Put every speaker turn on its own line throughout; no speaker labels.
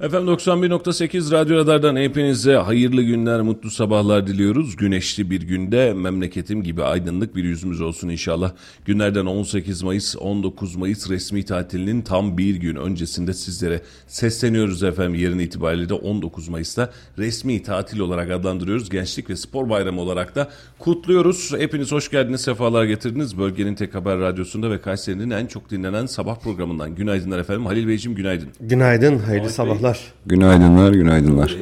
Efendim 91.8 Radyo Radar'dan hepinize hayırlı günler, mutlu sabahlar diliyoruz. Güneşli bir günde memleketim gibi aydınlık bir yüzümüz olsun inşallah. Günlerden 18 Mayıs, 19 Mayıs resmi tatilinin tam bir gün öncesinde sizlere sesleniyoruz efendim. Yarın itibariyle de 19 Mayıs'ta resmi tatil olarak adlandırıyoruz. Gençlik ve Spor Bayramı olarak da kutluyoruz. Hepiniz hoş geldiniz, sefalar getirdiniz. Bölgenin tek haber radyosunda ve Kayseri'nin en çok dinlenen sabah programından. Günaydınlar efendim. Halil Beyciğim günaydın.
Günaydın, hayırlı sabahlar.
Günaydınlar, günaydınlar.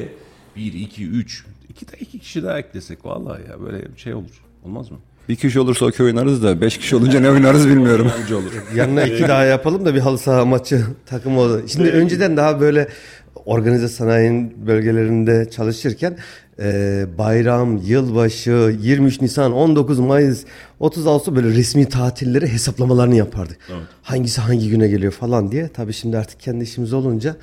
1, 2, 3. İki, iki kişi daha eklesek vallahi ya böyle bir şey olur. Olmaz mı?
Bir kişi olursa okey oynarız da beş kişi olunca ne oynarız bilmiyorum.
Olur.
Yanına iki daha yapalım da bir halı saha maçı takımı olur. Şimdi önceden daha böyle organize sanayinin bölgelerinde çalışırken e, bayram, yılbaşı, 23 Nisan, 19 Mayıs, 30 Ağustos böyle resmi tatilleri hesaplamalarını yapardık. Hangisi hangi güne geliyor falan diye. Tabii şimdi artık kendi işimiz olunca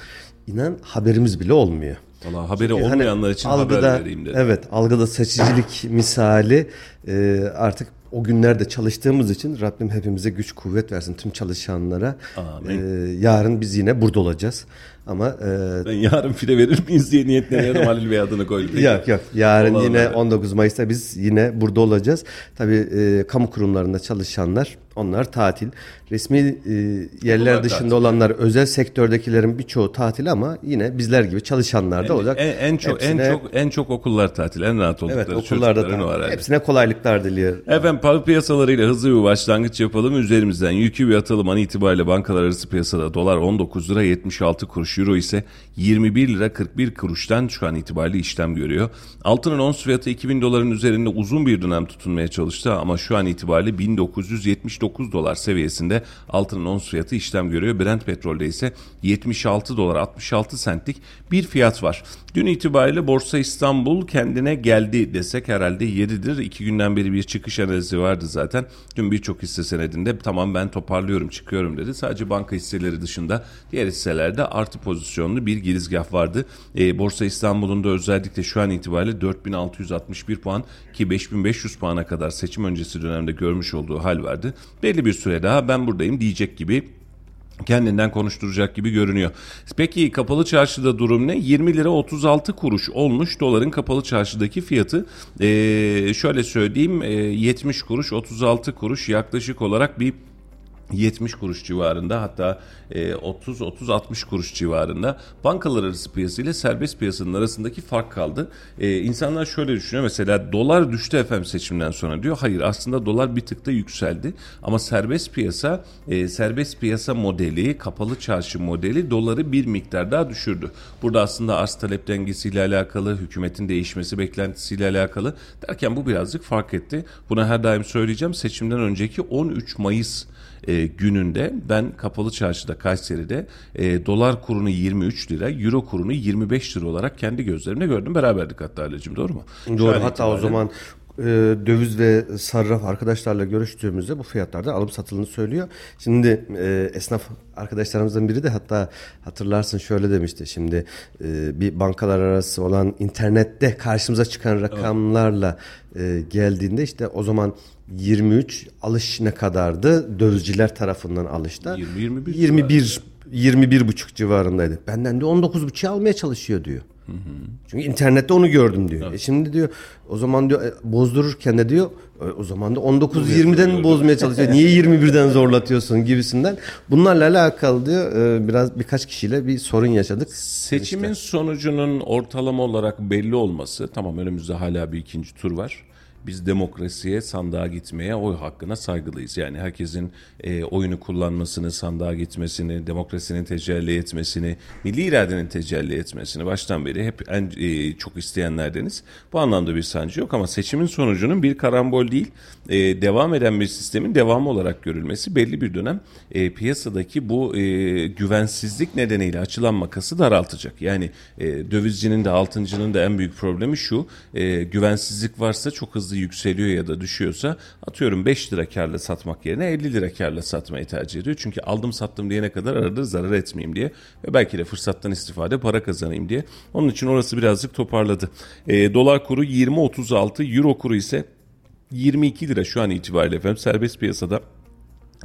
inan haberimiz bile olmuyor.
Valla haberi
Hani
olmayanlar için
algıda,
haber vereyim dedim.
Evet algıda seçicilik misali e, artık o günlerde çalıştığımız için Rabbim hepimize güç kuvvet versin tüm çalışanlara.
Amin.
E, yarın biz yine burada olacağız. Ama e,
Ben yarın file verir miyiz diye niyetleniyorum Halil Bey adını koydum.
yok yok yarın
Olalım
yine
öyle.
19 Mayıs'ta biz yine burada olacağız. Tabii e, kamu kurumlarında çalışanlar onlar tatil. Resmi e, yerler
Okullar
dışında
tatil.
olanlar özel sektördekilerin birçoğu tatil ama yine bizler gibi çalışanlar da olacak.
En, en çok
Hepsine-
en çok en çok okullar tatil. En rahat oldukları
Evet okullarda tatil.
herhalde.
Hepsine kolaylıklar diliyorum.
Efendim para piyasalarıyla hızlı bir başlangıç yapalım. Üzerimizden yükü bir atalım. An itibariyle bankalar arası piyasada dolar 19 lira 76 kuruş, euro ise 21 lira 41 kuruştan şu an itibariyle işlem görüyor. Altının ons fiyatı 2000 doların üzerinde uzun bir dönem tutunmaya çalıştı ama şu an itibariyle 1979 dolar seviyesinde altının ons fiyatı işlem görüyor. Brent petrolde ise 76 dolar 66 sentlik bir fiyat var. Dün itibariyle Borsa İstanbul kendine geldi desek herhalde yeridir. İki günden beri bir çıkış analizi vardı zaten. Dün birçok hisse senedinde tamam ben toparlıyorum çıkıyorum dedi. Sadece banka hisseleri dışında diğer hisselerde artı pozisyonlu bir girizgah vardı. Ee, Borsa İstanbul'un da özellikle şu an itibariyle 4661 puan ki 5500 puana kadar seçim öncesi dönemde görmüş olduğu hal vardı. Belli bir süre daha ben buradayım diyecek gibi kendinden konuşturacak gibi görünüyor. Peki kapalı çarşıda durum ne? 20 lira 36 kuruş olmuş doların kapalı çarşıdaki fiyatı. Ee, şöyle söyleyeyim e, 70 kuruş 36 kuruş yaklaşık olarak bir 70 kuruş civarında hatta 30-30-60 kuruş civarında bankalar arası piyasa ile serbest piyasanın arasındaki fark kaldı. E, insanlar şöyle düşünüyor mesela dolar düştü efendim seçimden sonra diyor. Hayır aslında dolar bir tık da yükseldi ama serbest piyasa e, serbest piyasa modeli kapalı çarşı modeli doları bir miktar daha düşürdü. Burada aslında arz talep dengesiyle alakalı hükümetin değişmesi beklentisiyle alakalı derken bu birazcık fark etti. Buna her daim söyleyeceğim seçimden önceki 13 Mayıs e, gününde ben kapalı çarşıda Kayseri'de e, dolar kurunu 23 lira, euro kurunu 25 lira olarak kendi gözlerimle gördüm. Beraberdik hatta Halicim doğru mu?
Doğru. Hatta o
itibariyle-
zaman e, döviz ve sarraf arkadaşlarla görüştüğümüzde bu fiyatlardan alıp satıldığını söylüyor. Şimdi e, esnaf arkadaşlarımızdan biri de hatta hatırlarsın şöyle demişti. Şimdi e, bir bankalar arası olan internette karşımıza çıkan rakamlarla e, geldiğinde işte o zaman 23 alış ne kadardı? Dövizciler tarafından alışta
20-21
21 21 buçuk civarındaydı. Benden de 19 buçuğa almaya çalışıyor diyor. Çünkü internette onu gördüm diyor. E şimdi diyor o zaman diyor e, bozdururken de diyor e, o zaman da 19-20'den mi bozmaya çalışıyor? Niye 21'den zorlatıyorsun gibisinden. Bunlarla alakalı diyor e, biraz birkaç kişiyle bir sorun yaşadık.
Seçimin sonucunun ortalama olarak belli olması tamam önümüzde hala bir ikinci tur var. Biz demokrasiye, sandığa gitmeye, oy hakkına saygılıyız. Yani herkesin e, oyunu kullanmasını, sandığa gitmesini, demokrasinin tecelli etmesini, milli iradenin tecelli etmesini baştan beri hep en e, çok isteyenlerdeniz. Bu anlamda bir sancı yok ama seçimin sonucunun bir karambol değil, e, devam eden bir sistemin devamı olarak görülmesi belli bir dönem e, piyasadaki bu e, güvensizlik nedeniyle açılan makası daraltacak. Yani e, dövizcinin de altıncının da en büyük problemi şu, e, güvensizlik varsa çok hızlı yükseliyor ya da düşüyorsa atıyorum 5 lira karla satmak yerine 50 lira karla satmayı tercih ediyor. Çünkü aldım sattım diyene kadar arada zarar etmeyeyim diye ve belki de fırsattan istifade para kazanayım diye. Onun için orası birazcık toparladı. E, dolar kuru 20.36, euro kuru ise 22 lira şu an itibariyle efendim serbest piyasada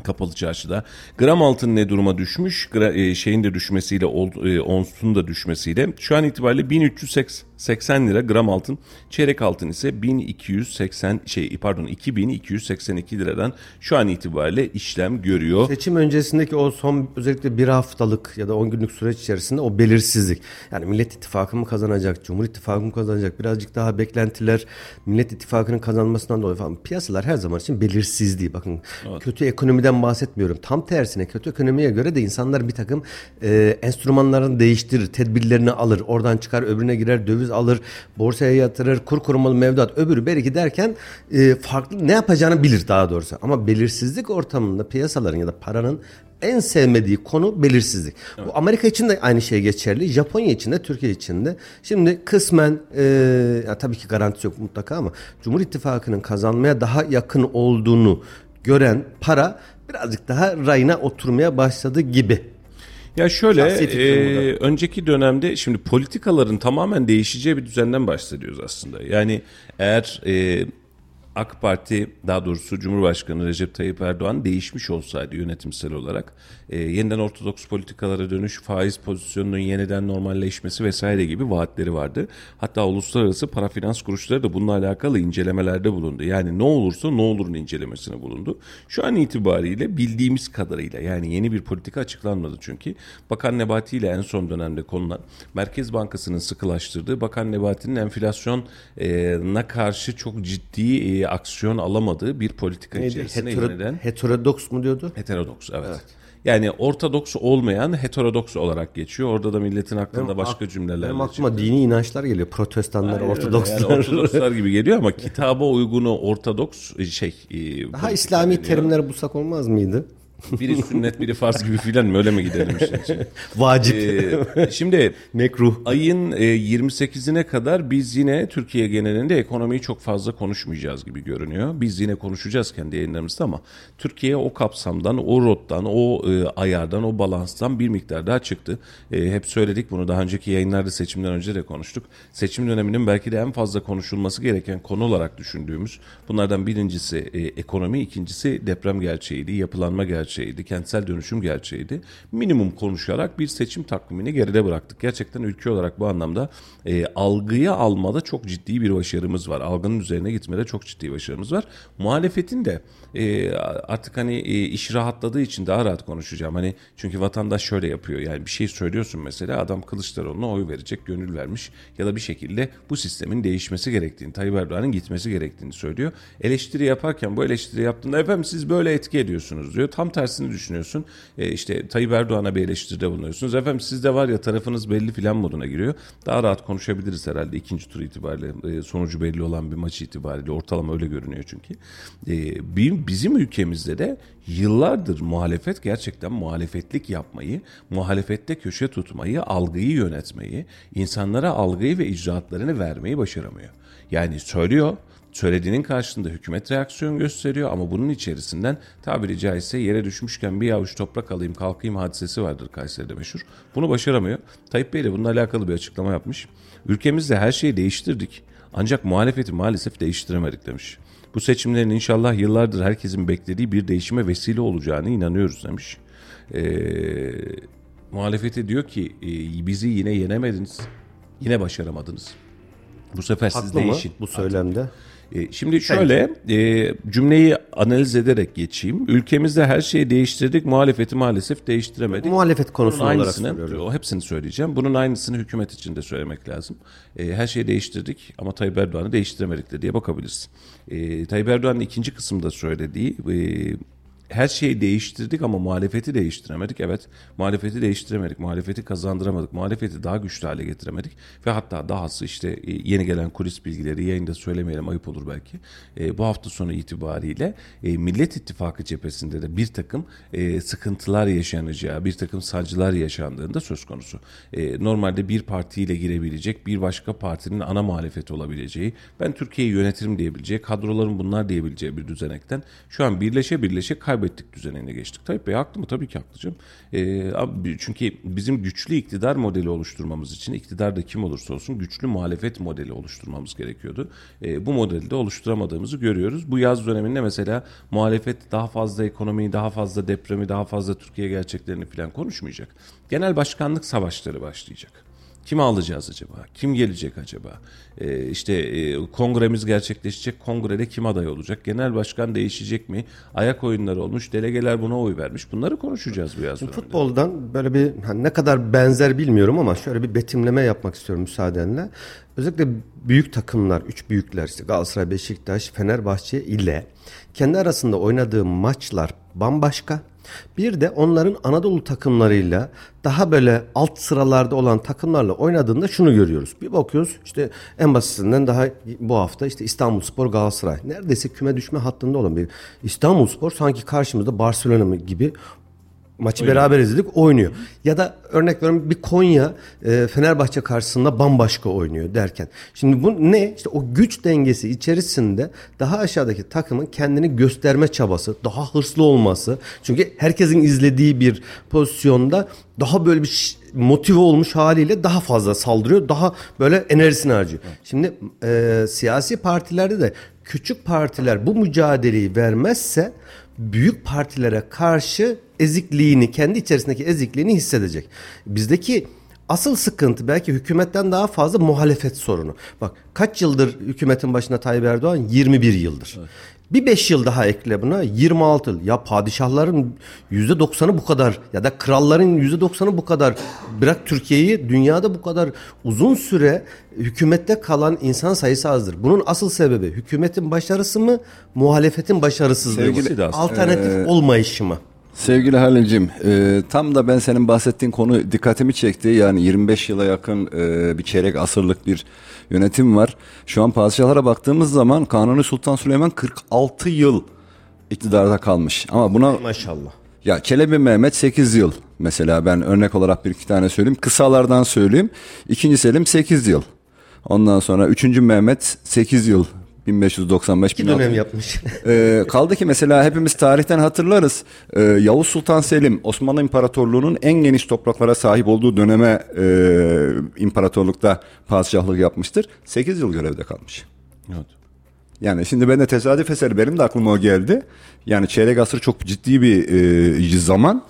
kapalı çarşıda. Gram altın ne duruma düşmüş? Gra, e, şeyin de düşmesiyle, e, onsun da düşmesiyle. Şu an itibariyle 1380 lira gram altın. Çeyrek altın ise 1280 şey pardon 2282 liradan şu an itibariyle işlem görüyor.
Seçim öncesindeki o son özellikle bir haftalık ya da 10 günlük süreç içerisinde o belirsizlik. Yani Millet İttifakı mı kazanacak, Cumhur İttifakı mı kazanacak? Birazcık daha beklentiler Millet İttifakı'nın kazanmasından dolayı falan. Piyasalar her zaman için belirsizliği. Bakın evet. kötü ekonomiden bahsetmiyorum. Tam tersine kötü ekonomiye göre de insanlar bir takım e, enstrümanlarını değiştirir, tedbirlerini alır. Oradan çıkar, öbürüne girer, döviz alır, borsaya yatırır, kur korumalı mevduat, öbürü belki derken e, farklı ne yapacağını bilir daha doğrusu. Ama belirsizlik ortamında piyasaların ya da paranın en sevmediği konu belirsizlik. Evet. Bu Amerika için de aynı şey geçerli. Japonya için de Türkiye için de. Şimdi kısmen e, ya tabii ki garantisi yok mutlaka ama Cumhur İttifakı'nın kazanmaya daha yakın olduğunu gören para birazcık daha rayına oturmaya başladı gibi.
Ya şöyle e, önceki dönemde şimdi politikaların tamamen değişeceği bir düzenden bahsediyoruz aslında. Yani eğer e, AK Parti daha doğrusu Cumhurbaşkanı Recep Tayyip Erdoğan değişmiş olsaydı yönetimsel olarak e, yeniden ortodoks politikalara dönüş, faiz pozisyonunun yeniden normalleşmesi vesaire gibi vaatleri vardı. Hatta uluslararası para finans kuruluşları da bununla alakalı incelemelerde bulundu. Yani ne olursa ne olurun incelemesine bulundu. Şu an itibariyle bildiğimiz kadarıyla yani yeni bir politika açıklanmadı çünkü. Bakan Nebati ile en son dönemde konulan Merkez Bankası'nın sıkılaştırdığı Bakan Nebati'nin enflasyona karşı çok ciddi e, aksiyon alamadığı bir politika Neydi? içerisine Hetero, yeniden.
Heterodoks mu diyordu?
Heterodoks evet. evet. Yani ortodoks olmayan heterodoks olarak geçiyor. Orada da milletin aklında benim başka cümleler.
Benim aklıma çıktı. dini inançlar geliyor. Protestanlar, Hayır, Ortodokslar. Yani
ortodokslar gibi geliyor ama kitaba uygunu ortodoks şey.
E, Daha İslami terimler bulsak olmaz mıydı?
Biri sünnet biri farz gibi filan mı öyle mi gidelim işte?
Vacip.
Ee, şimdi mekruh. Ayın e, 28'ine kadar biz yine Türkiye genelinde ekonomiyi çok fazla konuşmayacağız gibi görünüyor. Biz yine konuşacağız kendi yayınlarımızda ama Türkiye o kapsamdan, o rottan, o e, ayardan, o balanstan bir miktar daha çıktı. E, hep söyledik bunu daha önceki yayınlarda seçimden önce de konuştuk. Seçim döneminin belki de en fazla konuşulması gereken konu olarak düşündüğümüz bunlardan birincisi e, ekonomi, ikincisi deprem gerçeğiydi, yapılanma gerçeğiydi gerçeğiydi, kentsel dönüşüm gerçeğiydi. Minimum konuşarak bir seçim takvimini geride bıraktık. Gerçekten ülke olarak bu anlamda e, algıyı almada çok ciddi bir başarımız var. Algının üzerine gitmede çok ciddi başarımız var. Muhalefetin de e, artık hani e, iş rahatladığı için daha rahat konuşacağım. Hani çünkü vatandaş şöyle yapıyor. Yani bir şey söylüyorsun mesela adam Kılıçdaroğlu'na oy verecek, gönül vermiş ya da bir şekilde bu sistemin değişmesi gerektiğini, Tayyip Erdoğan'ın gitmesi gerektiğini söylüyor. Eleştiri yaparken bu eleştiri yaptığında efendim siz böyle etki ediyorsunuz diyor. Tam tersini düşünüyorsun. E, işte Tayyip Erdoğan'a bir eleştiride bulunuyorsunuz. Efendim sizde var ya tarafınız belli filan moduna giriyor. Daha rahat konuşabiliriz herhalde ikinci tur itibariyle. E, sonucu belli olan bir maç itibariyle. Ortalama öyle görünüyor çünkü. E, bizim ülkemizde de yıllardır muhalefet gerçekten muhalefetlik yapmayı, muhalefette köşe tutmayı, algıyı yönetmeyi, insanlara algıyı ve icraatlarını vermeyi başaramıyor. Yani söylüyor, söylediğinin karşılığında hükümet reaksiyon gösteriyor ama bunun içerisinden tabiri caizse yere düşmüşken bir avuç toprak alayım kalkayım hadisesi vardır Kayseri'de meşhur. Bunu başaramıyor. Tayyip Bey de bununla alakalı bir açıklama yapmış. Ülkemizde her şeyi değiştirdik ancak muhalefeti maalesef değiştiremedik demiş. Bu seçimlerin inşallah yıllardır herkesin beklediği bir değişime vesile olacağını inanıyoruz demiş. Ee, muhalefeti diyor ki e, bizi yine yenemediniz, yine başaramadınız. Bu sefer
Haklı
siz değişin.
Mı bu söylemde?
E, şimdi şöyle e, cümleyi analiz ederek geçeyim. Ülkemizde her şeyi değiştirdik, muhalefeti maalesef değiştiremedik.
Muhalefet konusu
Bunun
olarak söylüyorum.
o hepsini söyleyeceğim. Bunun aynısını hükümet için de söylemek lazım. E, her şeyi değiştirdik ama Tayyip Erdoğan'ı değiştiremedik de diye bakabiliriz. E, Tayyip Erdoğan'ın ikinci kısımda söylediği e, her şeyi değiştirdik ama muhalefeti değiştiremedik. Evet muhalefeti değiştiremedik. Muhalefeti kazandıramadık. Muhalefeti daha güçlü hale getiremedik. Ve hatta dahası işte e, yeni gelen kulis bilgileri yayında söylemeyelim ayıp olur belki. E, bu hafta sonu itibariyle e, Millet İttifakı cephesinde de bir takım e, sıkıntılar yaşanacağı, bir takım sancılar yaşandığında söz konusu. E, normalde bir partiyle girebilecek, bir başka partinin ana muhalefeti olabileceği, ben Türkiye'yi yönetirim diyebileceği, kadroların bunlar diyebileceği bir düzenekten şu an birleşe birleşe kaybettik düzenine geçtik. Tayyip Bey haklı mı? Tabii ki haklı canım. Ee, çünkü bizim güçlü iktidar modeli oluşturmamız için iktidar da kim olursa olsun güçlü muhalefet modeli oluşturmamız gerekiyordu. Ee, bu modeli de oluşturamadığımızı görüyoruz. Bu yaz döneminde mesela muhalefet daha fazla ekonomiyi, daha fazla depremi, daha fazla Türkiye gerçeklerini falan konuşmayacak. Genel başkanlık savaşları başlayacak. Kimi alacağız acaba? Kim gelecek acaba? Ee, işte e, kongremiz gerçekleşecek. Kongrede kim aday olacak? Genel başkan değişecek mi? Ayak oyunları olmuş. Delegeler buna oy vermiş. Bunları konuşacağız bu yaz döneminde.
Futboldan böyle bir hani ne kadar benzer bilmiyorum ama şöyle bir betimleme yapmak istiyorum müsaadenle. Özellikle büyük takımlar, üç büyükler işte Galatasaray, Beşiktaş, Fenerbahçe ile kendi arasında oynadığı maçlar bambaşka. Bir de onların Anadolu takımlarıyla daha böyle alt sıralarda olan takımlarla oynadığında şunu görüyoruz. Bir bakıyoruz işte en basitinden daha bu hafta işte İstanbulspor Galatasaray. Neredeyse küme düşme hattında olan bir İstanbulspor sanki karşımızda Barcelona gibi maçı beraber izledik oynuyor. Ya da örnek veriyorum bir Konya e, Fenerbahçe karşısında bambaşka oynuyor derken. Şimdi bu ne? İşte o güç dengesi içerisinde daha aşağıdaki takımın kendini gösterme çabası, daha hırslı olması. Çünkü herkesin izlediği bir pozisyonda daha böyle bir motive olmuş haliyle daha fazla saldırıyor. Daha böyle enerjisini harcıyor. Şimdi e, siyasi partilerde de küçük partiler bu mücadeleyi vermezse büyük partilere karşı ezikliğini, kendi içerisindeki ezikliğini hissedecek. Bizdeki asıl sıkıntı belki hükümetten daha fazla muhalefet sorunu. Bak kaç yıldır hükümetin başında Tayyip Erdoğan? 21 yıldır. Bir 5 yıl daha ekle buna 26 yıl. Ya padişahların %90'ı bu kadar ya da kralların %90'ı bu kadar. Bırak Türkiye'yi dünyada bu kadar uzun süre hükümette kalan insan sayısı azdır. Bunun asıl sebebi hükümetin başarısı mı, muhalefetin başarısızlığı mı? Alternatif olmayışı mı?
Sevgili Halil'cim e, tam da ben senin bahsettiğin konu dikkatimi çekti. Yani 25 yıla yakın e, bir çeyrek asırlık bir yönetim var. Şu an padişahlara baktığımız zaman Kanuni Sultan Süleyman 46 yıl iktidarda kalmış. Ama buna
Maşallah.
ya Çelebi Mehmet 8 yıl mesela ben örnek olarak bir iki tane söyleyeyim. Kısalardan söyleyeyim. İkinci Selim 8 yıl. Ondan sonra 3. Mehmet 8 yıl. 1595
İki dönem yapmış.
ee, kaldı ki mesela hepimiz tarihten hatırlarız. Ee, Yavuz Sultan Selim Osmanlı İmparatorluğu'nun en geniş topraklara sahip olduğu döneme e, imparatorlukta padişahlık yapmıştır. 8 yıl görevde kalmış.
Evet.
Yani şimdi ben de tesadüf eseri benim de aklıma o geldi. Yani çeyrek asır çok ciddi bir e, zaman.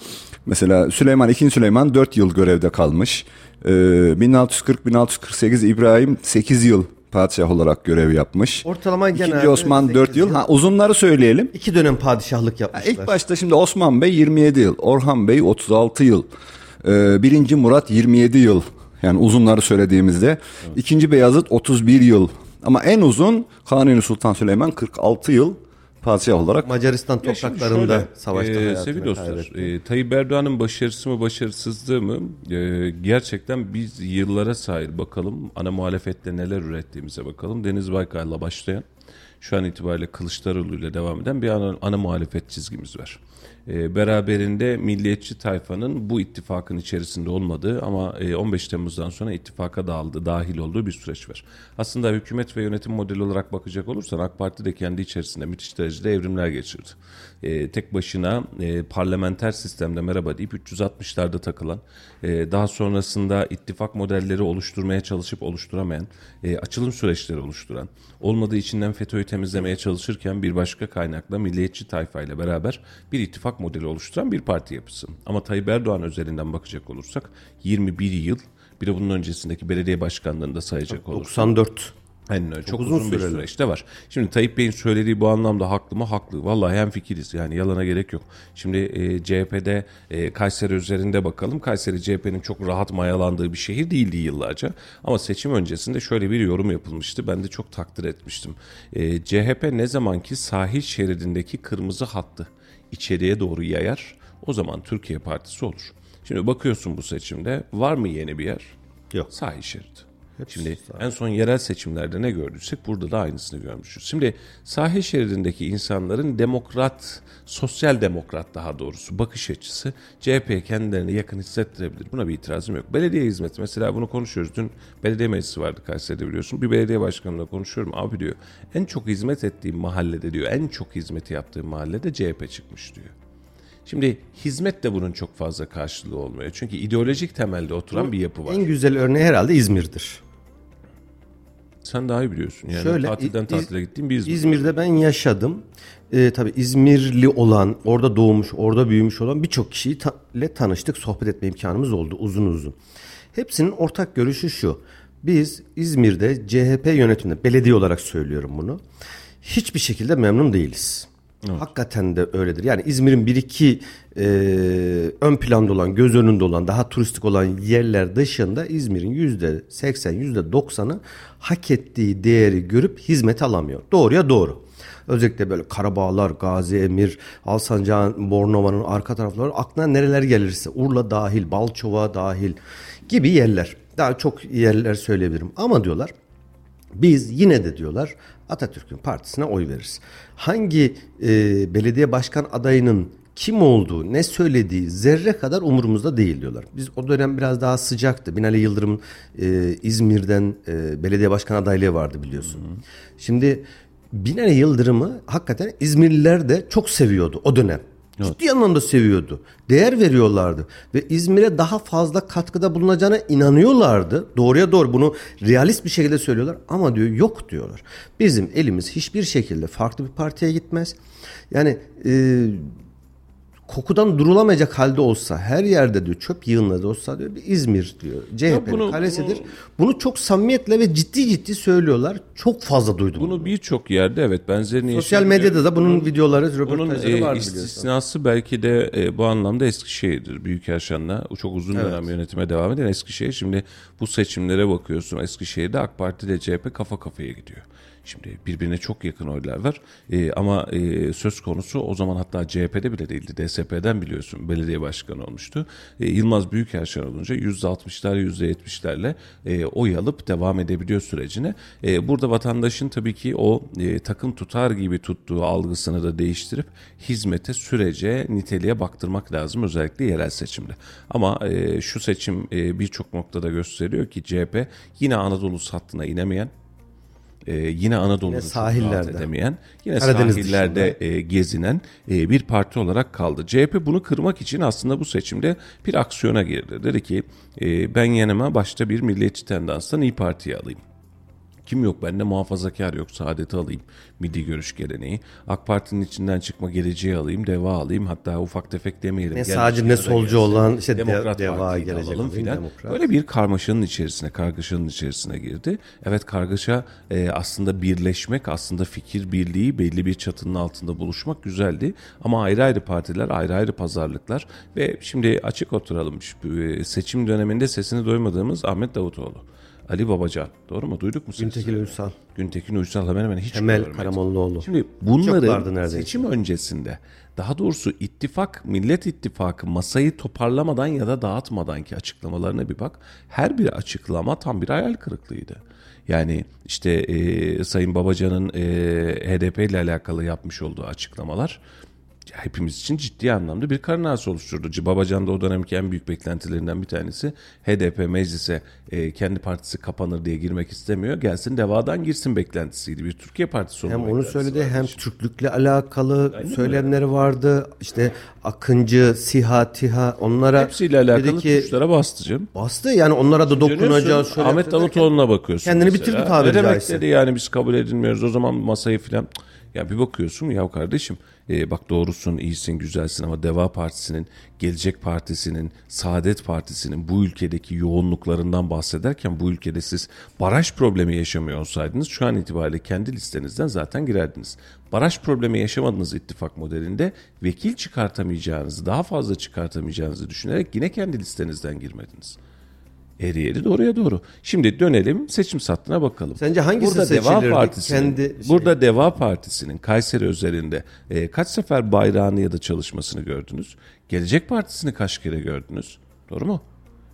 Mesela Süleyman, 2. Süleyman 4 yıl görevde kalmış. E, 1640-1648 İbrahim 8 yıl padişah olarak görev yapmış.
Ortalama
İkinci
genelde
Osman 4
sekiz
yıl.
yıl.
Ha, uzunları söyleyelim.
İki dönem padişahlık
Ya
yapmışlar.
İlk başta şimdi Osman Bey 27 yıl, Orhan Bey 36 yıl, ee, birinci Murat 27 yıl. Yani uzunları söylediğimizde. ikinci Beyazıt 31 yıl. Ama en uzun Kanuni Sultan Süleyman 46 yıl padişah olarak.
Macaristan
Ya
topraklarında
şöyle,
savaşta
e, Sevgili dostlar, e, Tayyip Erdoğan'ın başarısı mı başarısızlığı mı e, gerçekten biz yıllara sahip bakalım. Ana muhalefette neler ürettiğimize bakalım. Deniz Baykal'la başlayan, şu an itibariyle Kılıçdaroğlu ile devam eden bir ana, ana muhalefet çizgimiz var. E, beraberinde milliyetçi tayfanın bu ittifakın içerisinde olmadığı ama e, 15 Temmuz'dan sonra ittifaka dağıldı, dahil olduğu bir süreç var. Aslında hükümet ve yönetim modeli olarak bakacak olursan AK Parti de kendi içerisinde müthiş derecede evrimler geçirdi. E, tek başına e, parlamenter sistemde merhaba deyip 360'larda takılan, e, daha sonrasında ittifak modelleri oluşturmaya çalışıp oluşturamayan, e, açılım süreçleri oluşturan, olmadığı içinden FETÖ'yü temizlemeye çalışırken bir başka kaynakla milliyetçi tayfayla beraber bir ittifak modeli oluşturan bir parti yapısı. Ama Tayyip Erdoğan özelinden bakacak olursak 21 yıl bir de bunun öncesindeki belediye başkanlığında sayacak olursak
94.
Aynen öyle. Çok,
uzun
uzun, bir süreçte var. Şimdi Tayyip Bey'in söylediği bu anlamda haklı mı? Haklı. Vallahi hem fikiriz. Yani yalana gerek yok. Şimdi e, CHP'de e, Kayseri üzerinde bakalım. Kayseri CHP'nin çok rahat mayalandığı bir şehir değildi yıllarca. Ama seçim öncesinde şöyle bir yorum yapılmıştı. Ben de çok takdir etmiştim. E, CHP ne zamanki sahil şeridindeki kırmızı hattı içeriye doğru yayar o zaman Türkiye Partisi olur. Şimdi bakıyorsun bu seçimde var mı yeni bir yer?
Yok.
Sahil şeridi. Şimdi en son yerel seçimlerde ne gördüysek burada da aynısını görmüşüz. Şimdi sahil şeridindeki insanların demokrat, sosyal demokrat daha doğrusu bakış açısı CHP'ye kendilerini yakın hissettirebilir. Buna bir itirazım yok. Belediye hizmeti mesela bunu konuşuyoruz. Dün belediye meclisi vardı Kayseri'de biliyorsun. Bir belediye başkanıyla konuşuyorum. Abi diyor en çok hizmet ettiğim mahallede diyor en çok hizmeti yaptığım mahallede CHP çıkmış diyor. Şimdi hizmet de bunun çok fazla karşılığı olmuyor. Çünkü ideolojik temelde oturan bir yapı var.
En güzel örneği herhalde İzmir'dir.
Sen daha iyi biliyorsun. Yani
Şöyle,
tatilden tatile gittiğim bir İzmir.
İzmir'de ben yaşadım. Ee, tabii İzmirli olan, orada doğmuş, orada büyümüş olan birçok kişiyle ta- tanıştık, sohbet etme imkanımız oldu uzun uzun. Hepsinin ortak görüşü şu. Biz İzmir'de CHP yönetiminde, belediye olarak söylüyorum bunu, hiçbir şekilde memnun değiliz. Hakikaten de öyledir. Yani İzmir'in bir iki e, ön planda olan, göz önünde olan, daha turistik olan yerler dışında İzmir'in yüzde seksen, yüzde doksanı hak ettiği değeri görüp hizmet alamıyor. Doğruya doğru. Özellikle böyle Karabağlar, Gazi Emir, Alsancak'ın, Bornova'nın arka tarafları aklına nereler gelirse Urla dahil, Balçova dahil gibi yerler. Daha çok yerler söyleyebilirim. Ama diyorlar biz yine de diyorlar Atatürk'ün partisine oy veririz. Hangi e, belediye başkan adayının kim olduğu, ne söylediği zerre kadar umurumuzda değil diyorlar. Biz o dönem biraz daha sıcaktı. Binali Yıldırım e, İzmir'den e, belediye başkan adaylığı vardı biliyorsun. Şimdi Binali Yıldırım'ı hakikaten İzmirliler de çok seviyordu o dönem. Ciddi anlamda seviyordu. Değer veriyorlardı. Ve İzmir'e daha fazla katkıda bulunacağına inanıyorlardı. Doğruya doğru bunu realist bir şekilde söylüyorlar. Ama diyor yok diyorlar. Bizim elimiz hiçbir şekilde farklı bir partiye gitmez. Yani e, kokudan durulamayacak halde olsa her yerde diyor çöp yığınları olsa diyor bir İzmir diyor. CHP'nin
bunu-
kalesidir. Bunu, çok samimiyetle ve ciddi ciddi söylüyorlar. Çok fazla duydum.
Bunu birçok yerde evet benzerini
Sosyal
yaşayabiliyor.
medyada da bunun videoları,
Bunun
röportajları
e,
var biliyorsun.
istisnası belki de e, bu anlamda Eskişehir'dir. Büyükerşen'le o çok uzun dönem yönetime devam eden Eskişehir. Şimdi bu seçimlere bakıyorsun Eskişehir'de AK Parti ile CHP kafa kafaya gidiyor. Şimdi birbirine çok yakın oylar var. E, ama e, söz konusu o zaman hatta CHP'de bile değildi. DSP'den biliyorsun belediye başkanı olmuştu. E, Yılmaz Büyükerşen olunca %60'lar %70'lerle e, oy alıp devam edebiliyor sürecine. E, burada vatandaşın tabii ki o e, takım tutar gibi tuttuğu algısını da değiştirip hizmete, sürece, niteliğe baktırmak lazım özellikle yerel seçimde. Ama e, şu seçim e, birçok noktada gösteriyor ki CHP yine Anadolu hattına inemeyen e, yine Anadolu'da
sahillerde.
edemeyen, yine
Karadeniz
sahillerde e, gezinen e, bir parti olarak kaldı. CHP bunu kırmak için aslında bu seçimde bir aksiyona girdi. Dedi ki e, ben yanıma başta bir milliyetçi tendanstan İyi Parti'yi alayım. Kim yok bende muhafazakar yok saadeti alayım milli görüş geleneği. AK Parti'nin içinden çıkma geleceği alayım deva alayım hatta ufak tefek demeyelim.
Ne sağcı ne solcu
gelsin.
olan işte de-
Demokrat
deva
de
gelecek
alalım filan. Böyle bir karmaşanın içerisine, kargaşanın içerisine girdi. Evet kargaşa e, aslında birleşmek, aslında fikir birliği, belli bir çatının altında buluşmak güzeldi. Ama ayrı ayrı partiler, ayrı ayrı pazarlıklar ve şimdi açık oturalım. E, Seçim döneminde sesini duymadığımız Ahmet Davutoğlu. Ali Babacan. Doğru mu? Duyduk mu?
Güntekin Uysal,
Güntekin Uysal hemen hemen hiç
Temel. Karamollaoğlu.
Şimdi
Çok
bunları
vardı neredeyse.
seçim öncesinde daha doğrusu ittifak, Millet İttifakı masayı toparlamadan ya da dağıtmadan ki açıklamalarına bir bak. Her bir açıklama tam bir hayal kırıklığıydı. Yani işte e, Sayın Babacan'ın e, HDP ile alakalı yapmış olduğu açıklamalar hepimiz için ciddi anlamda bir karın ağrısı oluşturdu. Babacan da o dönemki en büyük beklentilerinden bir tanesi HDP meclise e, kendi partisi kapanır diye girmek istemiyor. Gelsin devadan girsin beklentisiydi. Bir Türkiye Partisi olma
Hem onu söyledi
vardı
hem. Türklükle alakalı söylemleri vardı. İşte Akıncı, Siha, Tiha onlara
Hepsiyle alakalı
ki
tuşlara bastı canım.
bastı yani onlara da dokunacağız.
Ahmet Davutoğlu'na bakıyorsun.
kendini
mesela.
bitirdi tabiri
Ne demek
caizse.
dedi yani biz kabul edilmiyoruz o zaman masayı filan. Ya bir bakıyorsun ya kardeşim e, bak doğrusun, iyisin, güzelsin ama Deva Partisi'nin, Gelecek Partisi'nin, Saadet Partisi'nin bu ülkedeki yoğunluklarından bahsederken bu ülkede siz baraj problemi yaşamıyor olsaydınız şu an itibariyle kendi listenizden zaten girerdiniz. Baraj problemi yaşamadığınız ittifak modelinde vekil çıkartamayacağınızı, daha fazla çıkartamayacağınızı düşünerek yine kendi listenizden girmediniz. Eğri eğri doğruya doğru. Şimdi dönelim seçim sattığına bakalım.
Sence hangisi
burada Deva? Partisi'nin,
Kendi şey-
Burada Deva Partisi'nin Kayseri özelinde e, kaç sefer bayrağını ya da çalışmasını gördünüz? Gelecek Partisi'ni kaç kere gördünüz? Doğru mu?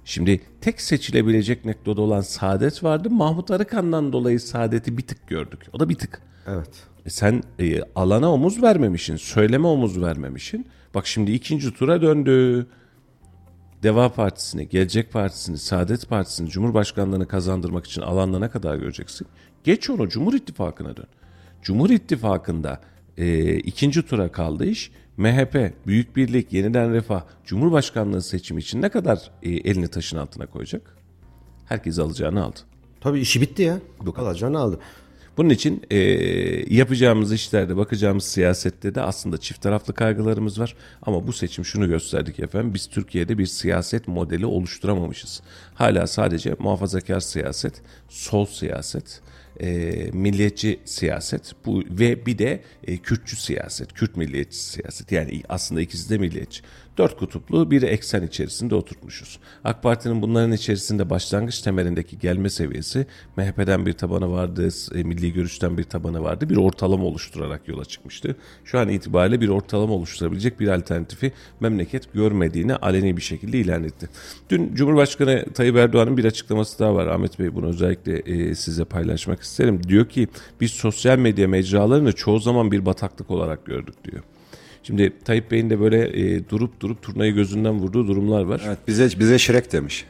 Şimdi tek seçilebilecek noktada olan Saadet vardı. Mahmut Arıkan'dan dolayı Saadet'i bir tık gördük. O da bir tık.
Evet.
E sen e, alana omuz vermemişsin, söyleme omuz vermemişsin. Bak şimdi ikinci tura döndü. Deva Partisi'ni, Gelecek Partisi'ni, Saadet Partisi'ni Cumhurbaşkanlığını kazandırmak için alanda ne kadar göreceksin? Geç onu Cumhur İttifakı'na dön. Cumhur İttifakı'nda e, ikinci tura kaldı iş. MHP, Büyük Birlik, Yeniden Refah, Cumhurbaşkanlığı seçimi için ne kadar e, elini taşın altına koyacak? Herkes alacağını aldı.
Tabii işi bitti ya. Bu Alacağını aldı.
Bunun için e, yapacağımız işlerde, bakacağımız siyasette de aslında çift taraflı kaygılarımız var. Ama bu seçim şunu gösterdik efendim. Biz Türkiye'de bir siyaset modeli oluşturamamışız. Hala sadece muhafazakar siyaset, sol siyaset, e, milliyetçi siyaset bu ve bir de e, Kürtçü siyaset, Kürt milliyetçi siyaset. Yani aslında ikisi de milliyetçi. Dört kutuplu bir eksen içerisinde oturtmuşuz. AK Parti'nin bunların içerisinde başlangıç temelindeki gelme seviyesi MHP'den bir tabanı vardı, e, Milli Görüş'ten bir tabanı vardı. Bir ortalama oluşturarak yola çıkmıştı. Şu an itibariyle bir ortalama oluşturabilecek bir alternatifi memleket görmediğini aleni bir şekilde ilan etti. Dün Cumhurbaşkanı Tayyip Erdoğan'ın bir açıklaması daha var. Ahmet Bey bunu özellikle e, size paylaşmak isterim. Diyor ki biz sosyal medya mecralarını çoğu zaman bir bataklık olarak gördük diyor. Şimdi Tayyip Bey'in de böyle e, durup durup turnayı gözünden vurduğu durumlar var.
Evet bize bize Şirek demiş.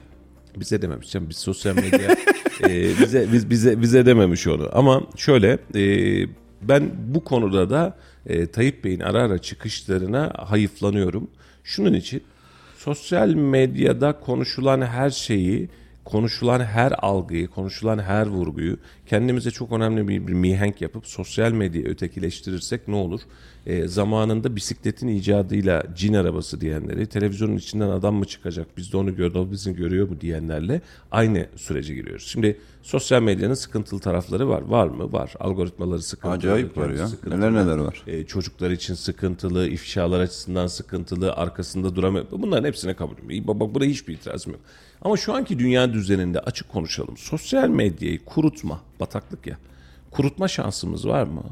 Bize dememiş canım. Biz sosyal medya e, bize biz bize bize dememiş onu. Ama şöyle e, ben bu konuda da e, Tayyip Bey'in ara ara çıkışlarına hayıflanıyorum. Şunun için sosyal medyada konuşulan her şeyi konuşulan her algıyı, konuşulan her vurguyu kendimize çok önemli bir, bir mihenk yapıp sosyal medyayı ötekileştirirsek ne olur? E, zamanında bisikletin icadıyla cin arabası diyenleri, televizyonun içinden adam mı çıkacak, biz de onu gördük, o bizi görüyor mu diyenlerle aynı sürece giriyoruz. Şimdi sosyal medyanın sıkıntılı tarafları var. Var mı? Var. Algoritmaları sıkıntılı.
Acayip var ya.
sıkıntılı.
Neler neler var.
E, çocuklar için sıkıntılı, ifşalar açısından sıkıntılı, arkasında duramıyor. Bunların hepsine kabulüm. İyi, Bak burada hiçbir itirazım yok. Ama şu anki dünya düzeninde açık konuşalım. Sosyal medyayı kurutma, bataklık ya. Kurutma şansımız var mı?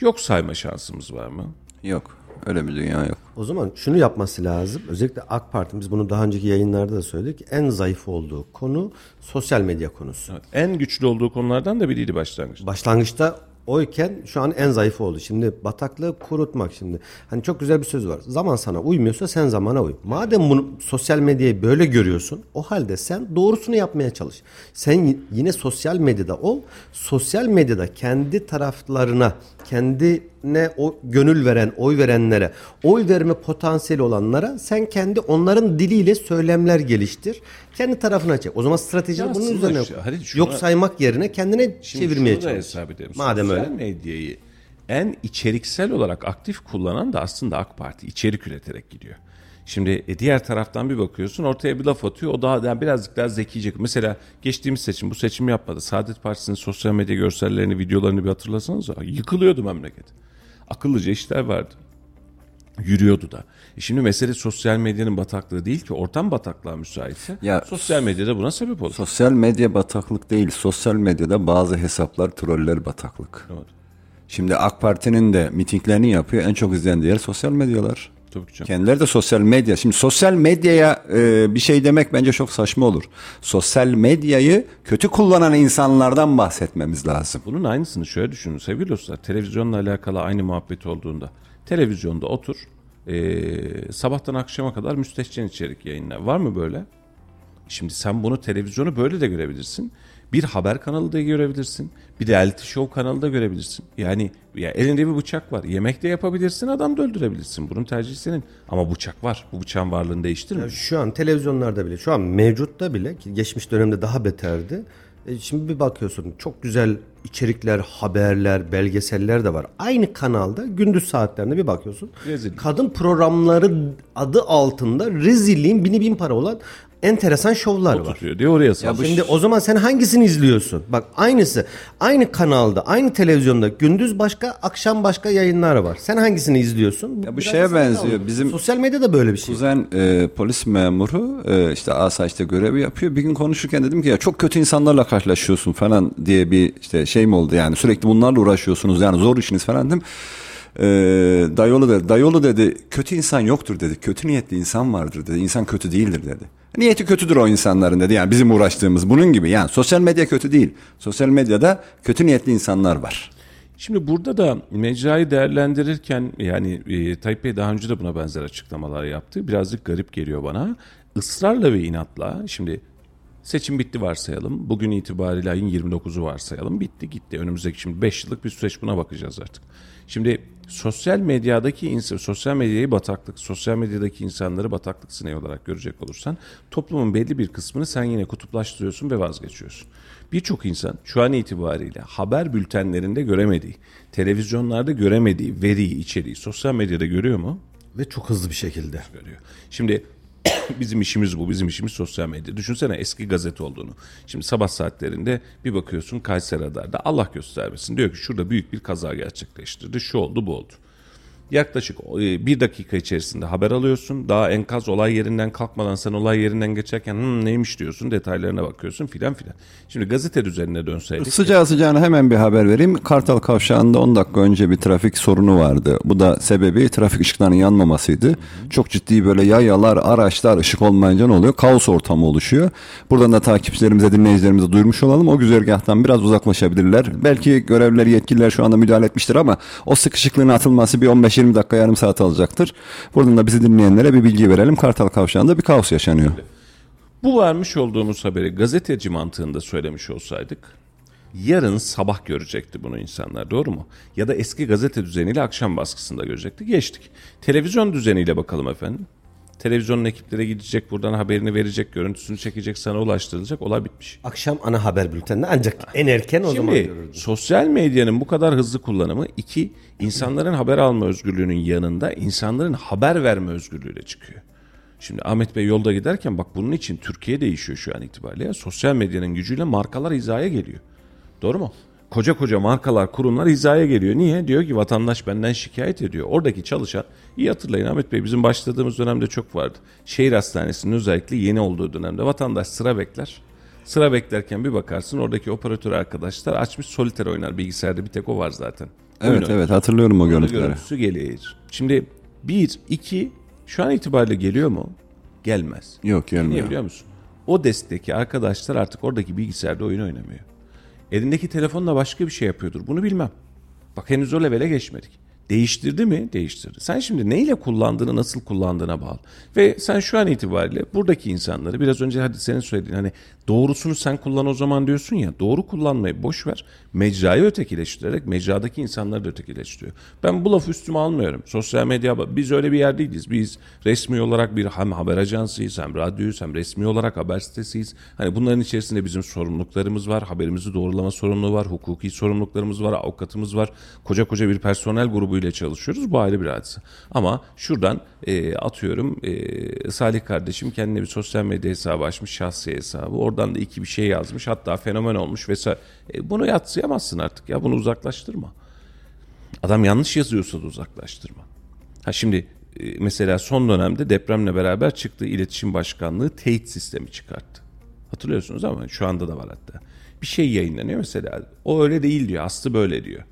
Yok sayma şansımız var mı?
Yok. Öyle bir dünya yok.
O zaman şunu yapması lazım. Özellikle AK Parti biz bunu daha önceki yayınlarda da söyledik. En zayıf olduğu konu sosyal medya konusu.
Evet, en güçlü olduğu konulardan da biriydi başlangıçta.
Başlangıçta oyken şu an en zayıf oldu. Şimdi bataklığı kurutmak şimdi. Hani çok güzel bir söz var. Zaman sana uymuyorsa sen zamana uy. Madem bunu sosyal medyayı böyle görüyorsun o halde sen doğrusunu yapmaya çalış. Sen yine sosyal medyada ol. Sosyal medyada kendi taraflarına, kendine o gönül veren, oy verenlere, oy verme potansiyeli olanlara sen kendi onların diliyle söylemler geliştir. Kendi tarafına çek. O zaman stratejini
Ya
bunun üzerine koy.
hadi şuna-
Yok saymak yerine kendine
Şimdi
çevirmeye
şunu da
çalış.
hesap edelim.
Madem
Sosyal
öyle.
medyayı en içeriksel olarak aktif kullanan da aslında AK Parti içerik üreterek gidiyor. Şimdi e, diğer taraftan bir bakıyorsun ortaya bir laf atıyor o daha yani birazcık daha zekice. Mesela geçtiğimiz seçim bu seçim yapmadı. Saadet Partisi'nin sosyal medya görsellerini videolarını bir hatırlasanız yıkılıyordu memleket. Akıllıca işler vardı. Yürüyordu da. E şimdi mesele sosyal medyanın bataklığı değil ki ortam bataklığa müsaitse
Ya-
sosyal medyada buna sebep olur.
Sosyal medya bataklık değil. Sosyal medyada bazı hesaplar troller bataklık.
Evet.
Şimdi AK Parti'nin de mitinglerini yapıyor. En çok izlenen diğer sosyal medyalar.
Tabii ki.
Kendileri de sosyal medya. Şimdi sosyal medyaya e, bir şey demek bence çok saçma olur. Sosyal medyayı kötü kullanan insanlardan bahsetmemiz lazım.
Bunun aynısını şöyle düşünün sevgili dostlar. Televizyonla alakalı aynı muhabbet olduğunda. Televizyonda otur. eee, sabahtan akşama kadar müstehcen içerik yayınlar. Var mı böyle? Şimdi sen bunu televizyonu böyle de görebilirsin. Bir haber kanalı da görebilirsin. Bir reality show kanalı da görebilirsin. Yani ya elinde bir bıçak var. Yemek de yapabilirsin, adam da öldürebilirsin. Bunun tercihi senin. Ama bıçak var. Bu bıçağın varlığını değiştirmiyor.
Şu an televizyonlarda bile, şu an mevcutta bile ki geçmiş dönemde daha beterdi. E, şimdi bir bakıyorsun çok güzel içerikler, haberler, belgeseller de var. Aynı kanalda gündüz saatlerinde bir bakıyorsun.
Rezil.
Kadın programları adı altında rezilliğin bini bin para olan enteresan şovlar var.
Tutuyor diye oraya sal.
Şimdi o zaman sen hangisini izliyorsun? Bak aynısı. Aynı kanalda, aynı televizyonda gündüz başka, akşam başka yayınlar var. Sen hangisini izliyorsun?
Ya bu
biraz
şeye
da sana
benziyor.
kalmış.
Bizim-
sosyal medyada böyle bir şey.
Kuzen e, polis memuru e, işte asayişte görevi yapıyor. Bir gün konuşurken dedim ki ya çok kötü insanlarla karşılaşıyorsun falan diye bir işte şey mi oldu yani sürekli bunlarla uğraşıyorsunuz yani zor işiniz falan dedim. E, dayıoğlu dedi, dayıoğlu dedi kötü insan yoktur dedi. Kötü niyetli insan vardır dedi. İnsan kötü değildir dedi. Niyeti kötüdür o insanların dedi. Yani bizim uğraştığımız bunun gibi. Yani sosyal medya kötü değil. Sosyal medyada kötü niyetli insanlar var.
Şimdi burada da mecrayı değerlendirirken yani e, Tayyip Bey daha önce de buna benzer açıklamalar yaptı. Birazcık garip geliyor bana. Israrla ve inatla şimdi seçim bitti varsayalım. Bugün itibariyle ayın 29'u varsayalım. Bitti gitti. Önümüzdeki şimdi 5 yıllık bir süreç buna bakacağız artık. Şimdi sosyal medyadaki insan, sosyal medyayı bataklık, sosyal medyadaki insanları bataklık sineği olarak görecek olursan toplumun belli bir kısmını sen yine kutuplaştırıyorsun ve vazgeçiyorsun. Birçok insan şu an itibariyle haber bültenlerinde göremediği, televizyonlarda göremediği veriyi, içeriği sosyal medyada görüyor mu?
Ve çok hızlı bir şekilde.
Görüyor. Şimdi bizim işimiz bu. Bizim işimiz sosyal medya. Düşünsene eski gazete olduğunu. Şimdi sabah saatlerinde bir bakıyorsun Kayseri Radar'da Allah göstermesin. Diyor ki şurada büyük bir kaza gerçekleştirdi. Şu oldu bu oldu. Yaklaşık e, bir dakika içerisinde haber alıyorsun. Daha enkaz olay yerinden kalkmadan sen olay yerinden geçerken "Hmm, neymiş diyorsun detaylarına bakıyorsun filan filan. Şimdi gazete üzerine dönseydik.
Sıcağı sıcağına hemen bir haber vereyim. Kartal Kavşağı'nda 10 dakika önce bir trafik sorunu vardı. Bu da sebebi trafik ışıklarının yanmamasıydı. Çok ciddi böyle yayalar, araçlar ışık olmayınca ne oluyor? Kaos ortamı oluşuyor. Buradan da takipçilerimize, dinleyicilerimize duyurmuş olalım. O güzergahtan biraz uzaklaşabilirler. Belki görevliler, yetkililer şu anda müdahale etmiştir ama o sıkışıklığın atılması bir 15-20 dakika, yarım saat alacaktır. Buradan da bizi dinleyenlere bir bilgi verelim. Kartal Kavşağı'nda bir kaos yaşanıyor.
Bu vermiş olduğumuz haberi gazeteci mantığında söylemiş olsaydık yarın sabah görecekti bunu insanlar doğru mu? Ya da eski gazete düzeniyle akşam baskısında görecekti. Geçtik. Televizyon düzeniyle bakalım efendim. Televizyonun ekipleri gidecek buradan haberini verecek, görüntüsünü çekecek, sana ulaştırılacak. Olay bitmiş.
Akşam ana haber bülteninde ancak en erken o zaman
Şimdi
görürdün.
sosyal medyanın bu kadar hızlı kullanımı iki, insanların haber alma özgürlüğünün yanında insanların haber verme özgürlüğü de çıkıyor. Şimdi Ahmet Bey yolda giderken bak bunun için Türkiye değişiyor şu an itibariyle. Ya. Sosyal medyanın gücüyle markalar hizaya geliyor. Doğru mu? Koca koca markalar, kurumlar hizaya geliyor. Niye? Diyor ki vatandaş benden şikayet ediyor. Oradaki çalışan, iyi hatırlayın Ahmet Bey bizim başladığımız dönemde çok vardı. Şehir hastanesinin özellikle yeni olduğu dönemde vatandaş sıra bekler. Sıra beklerken bir bakarsın oradaki operatör arkadaşlar açmış soliter oynar bilgisayarda bir tek o var zaten. Oyun
Evet
oynar.
evet hatırlıyorum o
Onun
görüntüleri.
görüntüsü gelir. Şimdi bir, iki şu an itibariyle geliyor mu? Gelmez.
Yok
Niye
gelmiyor.
biliyor musun? O destteki arkadaşlar artık oradaki bilgisayarda oyun oynamıyor. Elindeki telefonla başka bir şey yapıyordur. Bunu bilmem. Bak henüz o levele geçmedik. Değiştirdi mi? Değiştirdi. Sen şimdi neyle kullandığını, nasıl kullandığına bağlı. Ve sen şu an itibariyle buradaki insanları biraz önce hadi senin söylediğin hani doğrusunu sen kullan o zaman diyorsun ya doğru kullanmayı boş ver. Mecrayı ötekileştirerek mecradaki insanları da ötekileştiriyor. Ben bu lafı üstüme almıyorum. Sosyal medya biz öyle bir yer değiliz. Biz resmi olarak bir hem haber ajansıyız hem radyoyuz hem resmi olarak haber sitesiyiz. Hani bunların içerisinde bizim sorumluluklarımız var. Haberimizi doğrulama sorumluluğu var. Hukuki sorumluluklarımız var. Avukatımız var. Koca koca bir personel grubuyla çalışıyoruz. Bu ayrı bir hadise. Ama şuradan e, atıyorum e, Salih kardeşim kendine bir sosyal medya hesabı açmış. Şahsi hesabı. Oradan da iki bir şey yazmış. Hatta fenomen olmuş vesaire. E, bunu yatsıyamazsın artık ya. Bunu uzaklaştırma. Adam yanlış yazıyorsa da uzaklaştırma. Ha şimdi e, mesela son dönemde depremle beraber çıktığı iletişim başkanlığı teyit sistemi çıkarttı. Hatırlıyorsunuz ama şu anda da var hatta. Bir şey yayınlanıyor mesela. O öyle değil diyor. Aslı böyle diyor.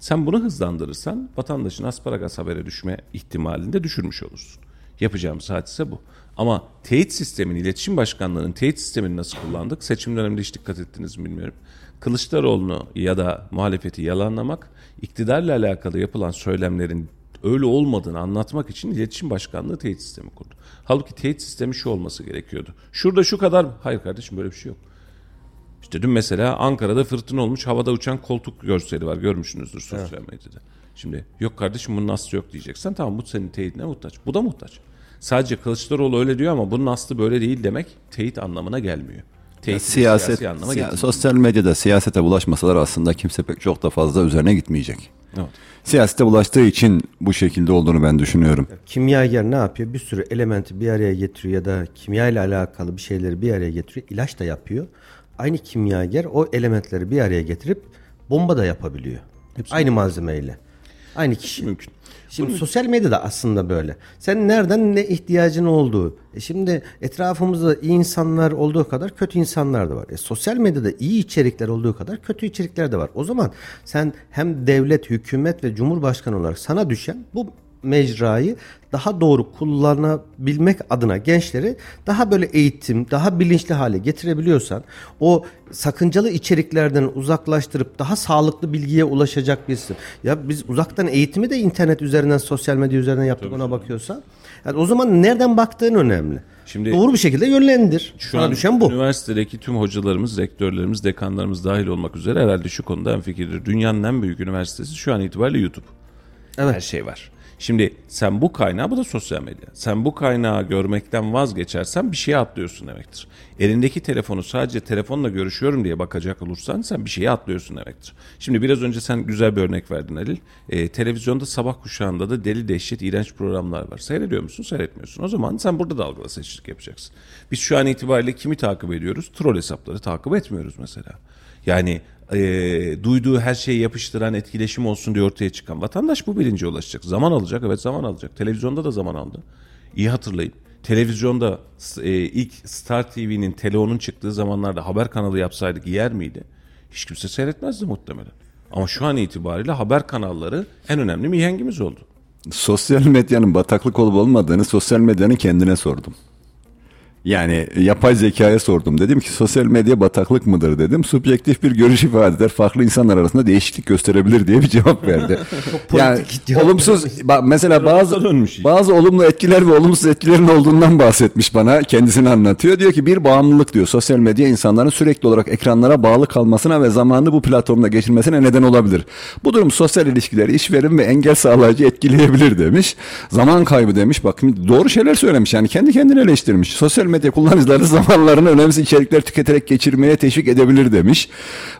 Sen bunu hızlandırırsan vatandaşın asparagas habere düşme ihtimalini de düşürmüş olursun. Yapacağımız hadise bu. Ama teyit sistemin, iletişim başkanlığının teyit sistemini nasıl kullandık? Seçim döneminde hiç dikkat ettiniz mi bilmiyorum. Kılıçdaroğlu'nu ya da muhalefeti yalanlamak, iktidarla alakalı yapılan söylemlerin öyle olmadığını anlatmak için iletişim başkanlığı teyit sistemi kurdu. Halbuki teyit sistemi şu olması gerekiyordu. Şurada şu kadar, hayır kardeşim böyle bir şey yok. İşte dün mesela Ankara'da fırtına olmuş havada uçan koltuk görseli var görmüşsünüzdür sosyal medyada. Şimdi yok kardeşim bunun aslı yok diyeceksen tamam bu senin teyidine muhtaç. Bu da muhtaç. Sadece Kılıçdaroğlu öyle diyor ama bunun aslı böyle değil demek teyit anlamına gelmiyor. Tehdit
siyaset,
siyasi anlama
siya- sosyal medyada siyasete bulaşmasalar aslında kimse pek çok da fazla üzerine gitmeyecek.
Evet.
Siyasete bulaştığı için bu şekilde olduğunu ben düşünüyorum.
Kimyager ne yapıyor? Bir sürü elementi bir araya getiriyor ya da kimya ile alakalı bir şeyleri bir araya getiriyor. İlaç da yapıyor. Aynı kimyager o elementleri bir araya getirip bomba da yapabiliyor. Aynı malzemeyle. Aynı kişi.
Mümkün.
Şimdi sosyal medya da aslında böyle. Sen nereden ne ihtiyacın olduğu. E şimdi etrafımızda iyi insanlar olduğu kadar kötü insanlar da var. E sosyal medyada iyi içerikler olduğu kadar kötü içerikler de var. O zaman sen hem devlet, hükümet ve cumhurbaşkanı olarak sana düşen bu mecrayı daha doğru kullanabilmek adına gençleri daha böyle eğitim, daha bilinçli hale getirebiliyorsan o sakıncalı içeriklerden uzaklaştırıp daha sağlıklı bilgiye ulaşacak birisi. Ya biz uzaktan eğitimi de internet üzerinden, sosyal medya üzerinden yaptık ona bakıyorsan. Yani o zaman nereden baktığın önemli.
Şimdi-
Doğru bir şekilde yönlendir.
Şu
Sana
an
düşen bu.
üniversitedeki tüm hocalarımız, rektörlerimiz, dekanlarımız dahil olmak üzere herhalde şu konuda en fikirdir. Dünyanın en büyük üniversitesi şu an itibariyle YouTube.
Evet.
Her şey var. Şimdi sen bu kaynağı, bu da sosyal medya. Sen bu kaynağı görmekten vazgeçersen bir şeye atlıyorsun demektir. Elindeki telefonu sadece telefonla görüşüyorum diye bakacak olursan sen bir şeye atlıyorsun demektir. Şimdi biraz önce sen güzel bir örnek verdin Halil. Ee, televizyonda sabah kuşağında da deli dehşet iğrenç programlar var. Seyrediyor musun? Seyretmiyorsun. O zaman sen burada da algıla seçicilik yapacaksın. Biz şu an itibariyle kimi takip ediyoruz? Troll hesapları takip etmiyoruz mesela. Yani e, duyduğu her şeyi yapıştıran etkileşim olsun diye ortaya çıkan vatandaş bu bilince ulaşacak. Zaman alacak evet zaman alacak. Televizyonda da zaman aldı. İyi hatırlayın. Televizyonda e, ilk Star TV'nin Teleon'un çıktığı zamanlarda haber kanalı yapsaydık yer miydi? Hiç kimse seyretmezdi muhtemelen. Ama şu an itibariyle haber kanalları en önemli mihengimiz oldu.
Sosyal medyanın bataklık olup olmadığını sosyal medyanın kendine sordum. Yani yapay zekaya sordum. Dedim ki sosyal medya bataklık mıdır dedim. Subjektif bir görüş ifade eder. Farklı insanlar arasında değişiklik gösterebilir diye bir cevap verdi. yani
cevap
olumsuz ba- mesela bazı
iş.
bazı olumlu etkiler ve olumsuz etkilerin olduğundan bahsetmiş bana. Kendisini anlatıyor. Diyor ki bir bağımlılık diyor. Sosyal medya insanların sürekli olarak ekranlara bağlı kalmasına ve zamanını bu platformda geçirmesine neden olabilir. Bu durum sosyal ilişkileri, işveren ve engel sağlayıcı etkileyebilir demiş. Zaman kaybı demiş. Bakın doğru şeyler söylemiş. Yani kendi kendini eleştirmiş. Sosyal medya kullanıcıları zamanlarını önemsiz içerikler tüketerek geçirmeye teşvik edebilir demiş.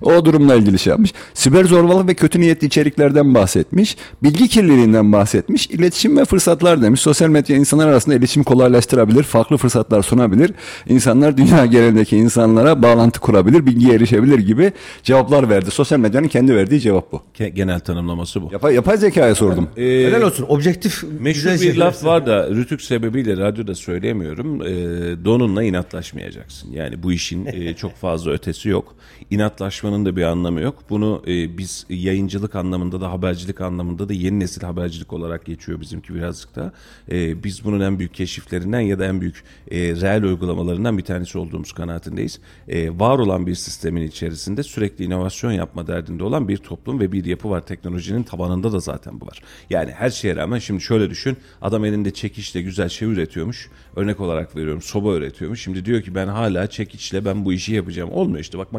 O durumla ilgili şey yapmış. Siber zorbalık ve kötü niyetli içeriklerden bahsetmiş. Bilgi kirliliğinden bahsetmiş. İletişim ve fırsatlar demiş. Sosyal medya insanlar arasında iletişimi kolaylaştırabilir. Farklı fırsatlar sunabilir. İnsanlar dünya genelindeki insanlara bağlantı kurabilir. Bilgiye erişebilir gibi cevaplar verdi. Sosyal medyanın kendi verdiği cevap bu.
Genel tanımlaması bu.
Yapay, yapay zekaya sordum.
Helal olsun. Objektif
Meşhur
güzel
bir laf var da rütük sebebiyle radyoda söyleyemiyorum. E, donunla inatlaşmayacaksın. Yani bu işin e, çok fazla ötesi yok. İnatlaşmanın da bir anlamı yok. Bunu e, biz yayıncılık anlamında da habercilik anlamında da yeni nesil habercilik olarak geçiyor bizimki birazcık da. E, biz bunun en büyük keşiflerinden ya da en büyük e, reel uygulamalarından bir tanesi olduğumuz kanaatindeyiz. E, var olan bir sistemin içerisinde sürekli inovasyon yapma derdinde olan bir toplum ve bir yapı var. Teknolojinin tabanında da zaten bu var. Yani her şeye rağmen şimdi şöyle düşün. Adam elinde çekiçle güzel şey üretiyormuş. Örnek olarak veriyorum soba üretiyormuş. Şimdi diyor ki ben hala çekiçle ben bu işi yapacağım. Olmuyor işte bak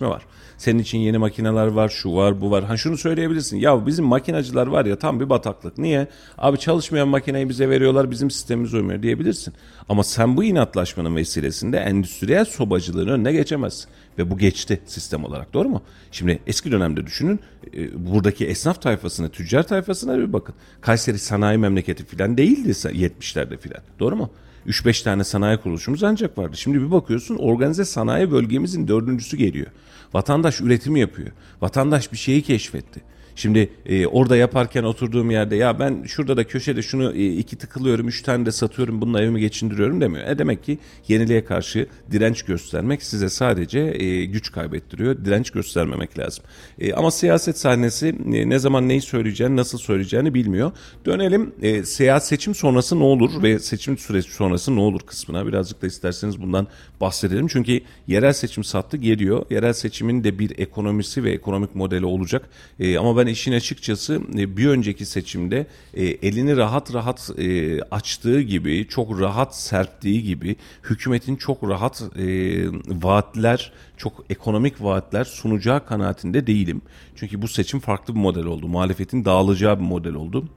makineleşme var. Senin için yeni makineler var, şu var, bu var. Ha şunu söyleyebilirsin. Ya bizim makinacılar var ya tam bir bataklık. Niye? Abi çalışmayan makineyi bize veriyorlar, bizim sistemimiz uymuyor diyebilirsin. Ama sen bu inatlaşmanın vesilesinde endüstriyel sobacılığın önüne geçemezsin. Ve bu geçti sistem olarak doğru mu? Şimdi eski dönemde düşünün e, buradaki esnaf tayfasına, tüccar tayfasına bir bakın. Kayseri sanayi memleketi falan değildi 70'lerde falan doğru mu? 3-5 tane sanayi kuruluşumuz ancak vardı. Şimdi bir bakıyorsun organize sanayi bölgemizin dördüncüsü geliyor. Vatandaş üretimi yapıyor. Vatandaş bir şeyi keşfetti. Şimdi e, orada yaparken oturduğum yerde ya ben şurada da köşede şunu e, iki tıkılıyorum, üç tane de satıyorum, bununla evimi geçindiriyorum demiyor. E demek ki yeniliğe karşı direnç göstermek size sadece e, güç kaybettiriyor. Direnç göstermemek lazım. E, ama siyaset sahnesi e, ne zaman neyi söyleyeceğini, nasıl söyleyeceğini bilmiyor. Dönelim e, seyahat seçim sonrası ne olur ve seçim süresi sonrası ne olur kısmına birazcık da isterseniz bundan bahsedelim. Çünkü yerel seçim sattı geliyor. Yerel seçimin de bir ekonomisi ve ekonomik modeli olacak. E, ama ben işin açıkçası e, bir önceki seçimde e, elini rahat rahat e, açtığı gibi, çok rahat serptiği gibi hükümetin çok rahat vaatler, çok ekonomik vaatler sunacağı kanaatinde değilim. Çünkü bu seçim farklı bir model oldu. Muhalefetin dağılacağı bir model oldu.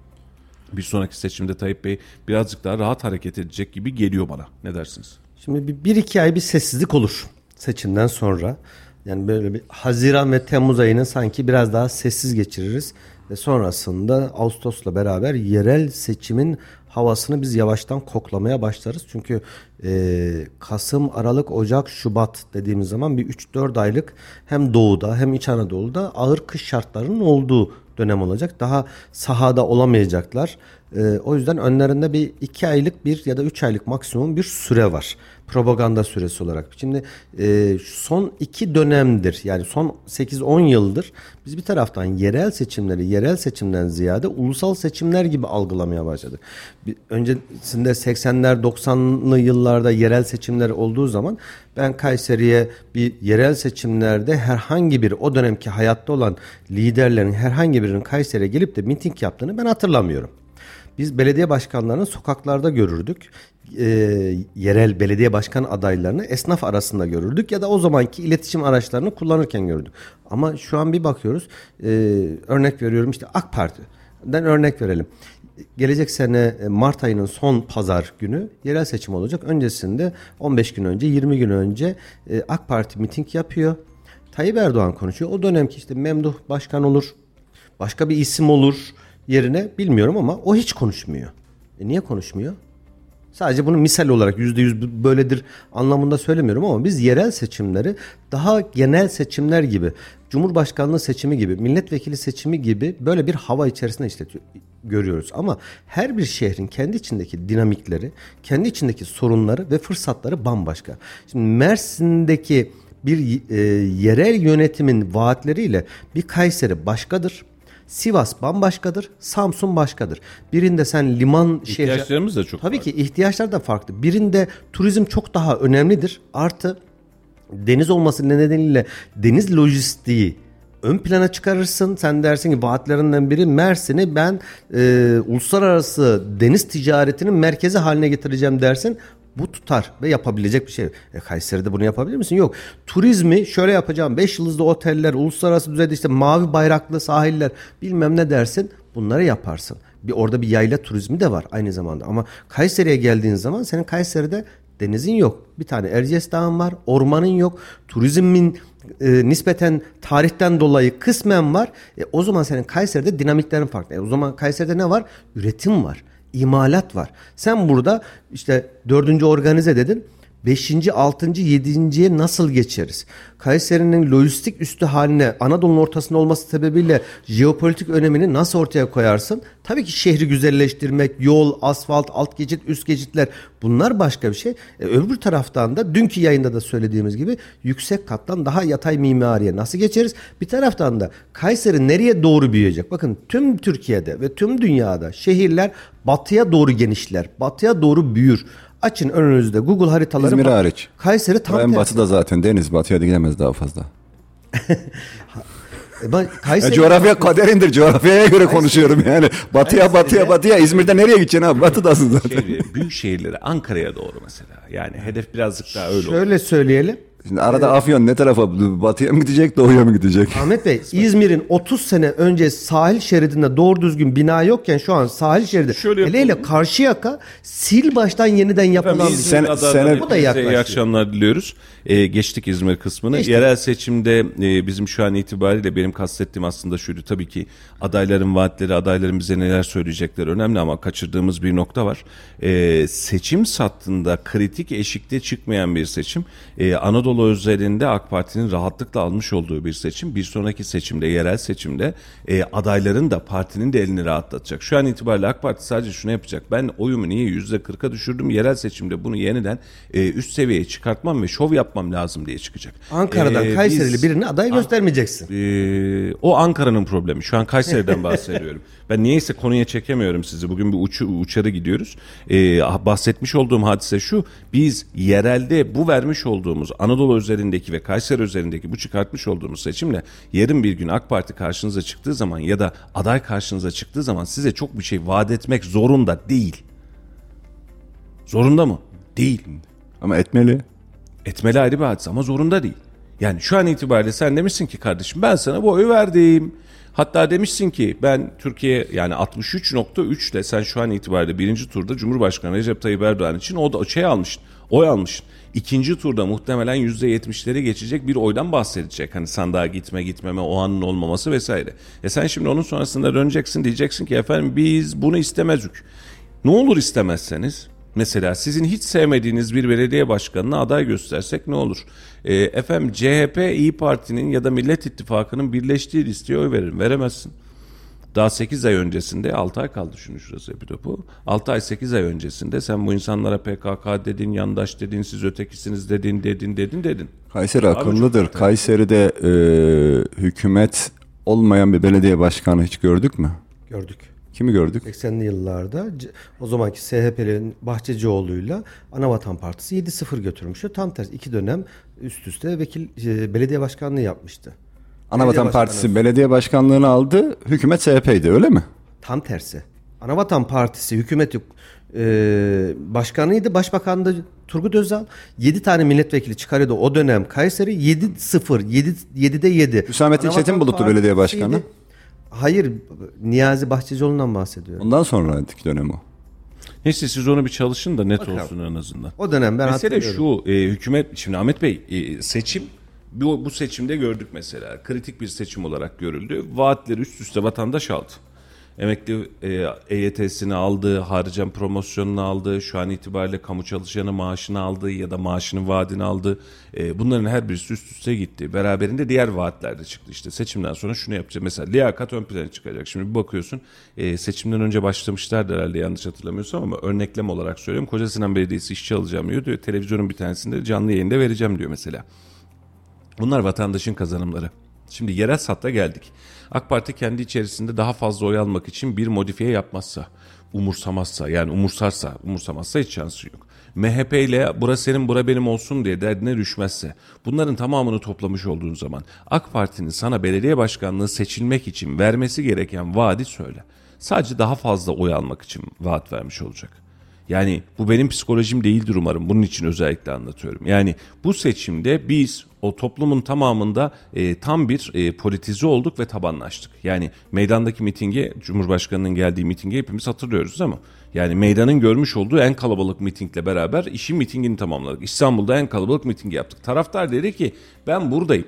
Bir sonraki seçimde Tayyip Bey birazcık daha rahat hareket edecek gibi geliyor bana. Ne dersiniz?
Şimdi bir, bir iki ay bir sessizlik olur. seçimden sonra yani böyle bir Haziran ve Temmuz ayını sanki biraz daha sessiz geçiririz ve sonrasında Ağustos'la beraber yerel seçimin havasını biz yavaştan koklamaya başlarız. Çünkü e, Kasım, Aralık, Ocak, Şubat dediğimiz zaman bir 3-4 aylık hem doğuda hem İç Anadolu'da ağır kış şartlarının olduğu dönem olacak. Daha sahada olamayacaklar. E, o yüzden önlerinde bir 2 aylık bir ya da 3 aylık maksimum bir süre var propaganda süresi olarak. Şimdi e, son iki dönemdir yani son 8-10 yıldır biz bir taraftan yerel seçimleri yerel seçimden ziyade ulusal seçimler gibi algılamaya başladık. Bir, öncesinde 80'ler 90'lı yıllarda yerel seçimler olduğu zaman ben Kayseri'ye bir yerel seçimlerde herhangi bir o dönemki hayatta olan liderlerin herhangi birinin Kayseri'ye gelip de miting yaptığını ben hatırlamıyorum. Biz belediye başkanlarını sokaklarda görürdük e, yerel belediye başkan adaylarını esnaf arasında görürdük ya da o zamanki iletişim araçlarını kullanırken gördük. Ama şu an bir bakıyoruz e, örnek veriyorum işte AK Parti'den örnek verelim. Gelecek sene e, Mart ayının son pazar günü yerel seçim olacak. Öncesinde 15 gün önce 20 gün önce e, AK Parti miting yapıyor. Tayyip Erdoğan konuşuyor. O dönemki işte Memduh Başkan olur. Başka bir isim olur yerine bilmiyorum ama o hiç konuşmuyor. E niye konuşmuyor? Sadece bunu misal olarak yüzde yüz böyledir anlamında söylemiyorum ama biz yerel seçimleri daha genel seçimler gibi, Cumhurbaşkanlığı seçimi gibi, milletvekili seçimi gibi böyle bir hava içerisinde işletiyor, görüyoruz. Ama her bir şehrin kendi içindeki dinamikleri, kendi içindeki sorunları ve fırsatları bambaşka. Şimdi Mersin'deki bir e, yerel yönetimin vaatleriyle bir Kayseri başkadır. Sivas bambaşkadır, Samsun başkadır. Birinde sen liman
şehri... İhtiyaçlarımız da çok
Tabii farklı. ki ihtiyaçlar da farklı. Birinde turizm çok daha önemlidir. Artı deniz olması nedeniyle deniz lojistiği ön plana çıkarırsın. Sen dersin ki vaatlerinden biri Mersin'i ben e, uluslararası deniz ticaretinin merkezi haline getireceğim dersin. Bu tutar ve yapabilecek bir şey. E, Kayseri'de bunu yapabilir misin? Yok. Turizmi şöyle yapacağım. 5 yıldızlı oteller, uluslararası düzeyde işte mavi bayraklı sahiller bilmem ne dersin. Bunları yaparsın. Bir orada bir yayla turizmi de var aynı zamanda. Ama Kayseri'ye geldiğin zaman senin Kayseri'de denizin yok. Bir tane Erciyes Dağı'nın var. Ormanın yok. Turizmin e, nispeten tarihten dolayı kısmen var. E, o zaman senin Kayseri'de dinamiklerin farklı. E, o zaman Kayseri'de ne var? Üretim var imalat var. Sen burada işte dördüncü organize dedin. Beşinci, altıncı, yedinciye nasıl geçeriz? Kayseri'nin lojistik üstü haline Anadolu'nun ortasında olması sebebiyle jeopolitik önemini nasıl ortaya koyarsın? Tabii ki şehri güzelleştirmek, yol, asfalt, alt geçit, üst geçitler bunlar başka bir şey. E, öbür taraftan da dünkü yayında da söylediğimiz gibi yüksek kattan daha yatay mimariye nasıl geçeriz? Bir taraftan da Kayseri nereye doğru büyüyecek? Bakın tüm Türkiye'de ve tüm dünyada şehirler batıya doğru genişler, batıya doğru büyür. Açın önünüzde Google haritaları.
İzmir hariç.
Kayseri tam
En batıda zaten deniz batıya da gidemez daha fazla.
E ben Kayseri...
Ya coğrafya kaderindir. Coğrafyaya göre Kayseri... konuşuyorum yani. Batıya batıya batıya. İzmir'de nereye gideceksin abi? Batıdasın zaten.
Şehri, büyük şehirleri Ankara'ya doğru mesela. Yani hedef birazcık daha öyle
Şöyle olur. söyleyelim.
Şimdi arada evet. Afyon ne tarafa batıya mı gidecek doğuya mı gidecek?
Ahmet Bey İzmir'in 30 sene önce sahil şeridinde doğru düzgün bina yokken şu an sahil şeridi Şöyle hele hele karşı yaka sil baştan yeniden yapılan bir
sen, sen, bu da yaklaşıyor. İyi akşamlar diliyoruz. Ee, geçtik İzmir kısmını. Geçtik. Yerel seçimde e, bizim şu an itibariyle benim kastettiğim aslında şuydu. Tabii ki adayların vaatleri, adayların bize neler söyleyecekler önemli ama kaçırdığımız bir nokta var. Ee, seçim sattığında kritik eşikte çıkmayan bir seçim. Ee, Anadolu özelinde AK Parti'nin rahatlıkla almış olduğu bir seçim. Bir sonraki seçimde, yerel seçimde e, adayların da partinin de elini rahatlatacak. Şu an itibariyle AK Parti sadece şunu yapacak. Ben oyumu niye yüzde kırka düşürdüm? Yerel seçimde bunu yeniden e, üst seviyeye çıkartmam ve şov yapmam lazım diye çıkacak.
Ankara'dan ee, Kayserili biz, birini aday göstermeyeceksin.
E, o Ankara'nın problemi. Şu an Kayseri'den bahsediyorum. Ben niyeyse konuya çekemiyorum sizi. Bugün bir uç, uçarı gidiyoruz. Ee, bahsetmiş olduğum hadise şu. Biz yerelde bu vermiş olduğumuz Anadolu üzerindeki ve Kayseri üzerindeki bu çıkartmış olduğumuz seçimle yarın bir gün AK Parti karşınıza çıktığı zaman ya da aday karşınıza çıktığı zaman size çok bir şey vaat etmek zorunda değil. Zorunda mı? Değil.
Ama etmeli.
Etmeli ayrı bir hadise ama zorunda değil. Yani şu an itibariyle sen demişsin ki kardeşim ben sana bu oyu verdim. Hatta demişsin ki ben Türkiye yani 63.3 ile sen şu an itibariyle birinci turda Cumhurbaşkanı Recep Tayyip Erdoğan için o da şey almıştın. Oy almışsın. İkinci turda muhtemelen %70'leri geçecek bir oydan bahsedecek. Hani sandığa gitme gitmeme o anın olmaması vesaire. E sen şimdi onun sonrasında döneceksin diyeceksin ki efendim biz bunu istemezdik. Ne olur istemezseniz Mesela sizin hiç sevmediğiniz bir belediye başkanına aday göstersek ne olur? E, efendim CHP, İyi Parti'nin ya da Millet İttifakı'nın birleştiği listeye oy veririm. Veremezsin. Daha 8 ay öncesinde 6 ay kaldı şunu şurası Epidopu. 6 ay 8 ay öncesinde sen bu insanlara PKK dedin, yandaş dedin, siz ötekisiniz dedin, dedin, dedin, dedin.
Kayseri
Abi
akıllıdır.
çok-
Kayseri'de e, hükümet olmayan bir belediye başkanı hiç gördük mü?
Gördük.
Kimi gördük?
80'li yıllarda o zamanki SHP'lerin Bahçecioğlu'yla Anavatan Partisi 7-0 götürmüştü. Tam tersi iki dönem üst üste vekil e, belediye başkanlığı yapmıştı.
Anavatan
Belediye
Partisi belediye başkanlığını aldı. Hükümet SHP'ydi öyle mi?
Tam tersi. Anavatan Partisi hükümeti e, başkanıydı. Başbakandı Turgut Özal. 7 tane milletvekili çıkarıyordu o dönem Kayseri 7-0. 7, 7'de 7.
Hüsamettin Çetinbulut'tu belediye başkanı.
Hayır Niyazi Bahçecioğlu'ndan bahsediyorum.
Ondan sonraki dönem o.
Neyse siz onu bir çalışın da net
Bakalım.
olsun en azından.
O dönem ben
Mesele
hatırlıyorum.
şu, e, hükümet, şimdi Ahmet Bey e, seçim, bu, bu seçimde gördük mesela. Kritik bir seçim olarak görüldü. Vaatleri üst üste vatandaş aldı. Emekli e, EYT'sini aldı, harcam promosyonunu aldı, şu an itibariyle kamu çalışanı maaşını aldı ya da maaşının vaadini aldı. E, bunların her birisi üst üste gitti. Beraberinde diğer vaatler de çıktı. İşte seçimden sonra şunu yapacak. Mesela liyakat ön plana çıkacak. Şimdi bir bakıyorsun e, seçimden önce başlamışlardı herhalde yanlış hatırlamıyorsam ama örneklem olarak söylüyorum. Koca Sinan Belediyesi işçi alacağım diyor. diyor. Televizyonun bir tanesinde canlı yayında vereceğim diyor mesela. Bunlar vatandaşın kazanımları. Şimdi yerel satta geldik. AK Parti kendi içerisinde daha fazla oy almak için bir modifiye yapmazsa, umursamazsa yani umursarsa, umursamazsa hiç şansı yok. MHP ile bura senin bura benim olsun diye derdine düşmezse bunların tamamını toplamış olduğun zaman AK Parti'nin sana belediye başkanlığı seçilmek için vermesi gereken vaadi söyle. Sadece daha fazla oy almak için vaat vermiş olacak. Yani bu benim psikolojim değildir umarım. Bunun için özellikle anlatıyorum. Yani bu seçimde biz o toplumun tamamında e, tam bir e, politize olduk ve tabanlaştık. Yani meydandaki mitinge, Cumhurbaşkanı'nın geldiği mitinge hepimiz hatırlıyoruz değil mi? Yani meydanın görmüş olduğu en kalabalık mitingle beraber işin mitingini tamamladık. İstanbul'da en kalabalık mitingi yaptık. Taraftar dedi ki ben buradayım.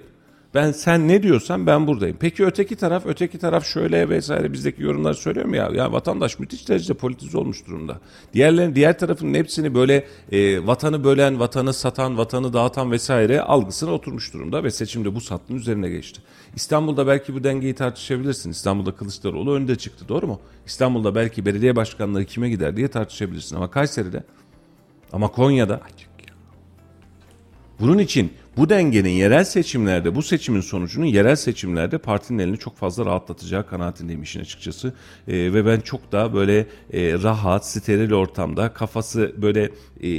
Ben sen ne diyorsan ben buradayım. Peki öteki taraf, öteki taraf şöyle vesaire bizdeki yorumlar söylüyor mu ya? Ya vatandaş müthiş derecede politize olmuş durumda. Diğerlerin diğer tarafın hepsini böyle e, vatanı bölen, vatanı satan, vatanı dağıtan vesaire algısına oturmuş durumda ve seçimde bu sattın üzerine geçti. İstanbul'da belki bu dengeyi tartışabilirsin. İstanbul'da Kılıçdaroğlu önde çıktı doğru mu? İstanbul'da belki belediye başkanlığı kime gider diye tartışabilirsin ama Kayseri'de ama Konya'da bunun için bu dengenin yerel seçimlerde, bu seçimin sonucunun yerel seçimlerde partinin elini çok fazla rahatlatacağı kanaatindeyim işin açıkçası. Ee, ve ben çok daha böyle e, rahat, steril ortamda kafası böyle e,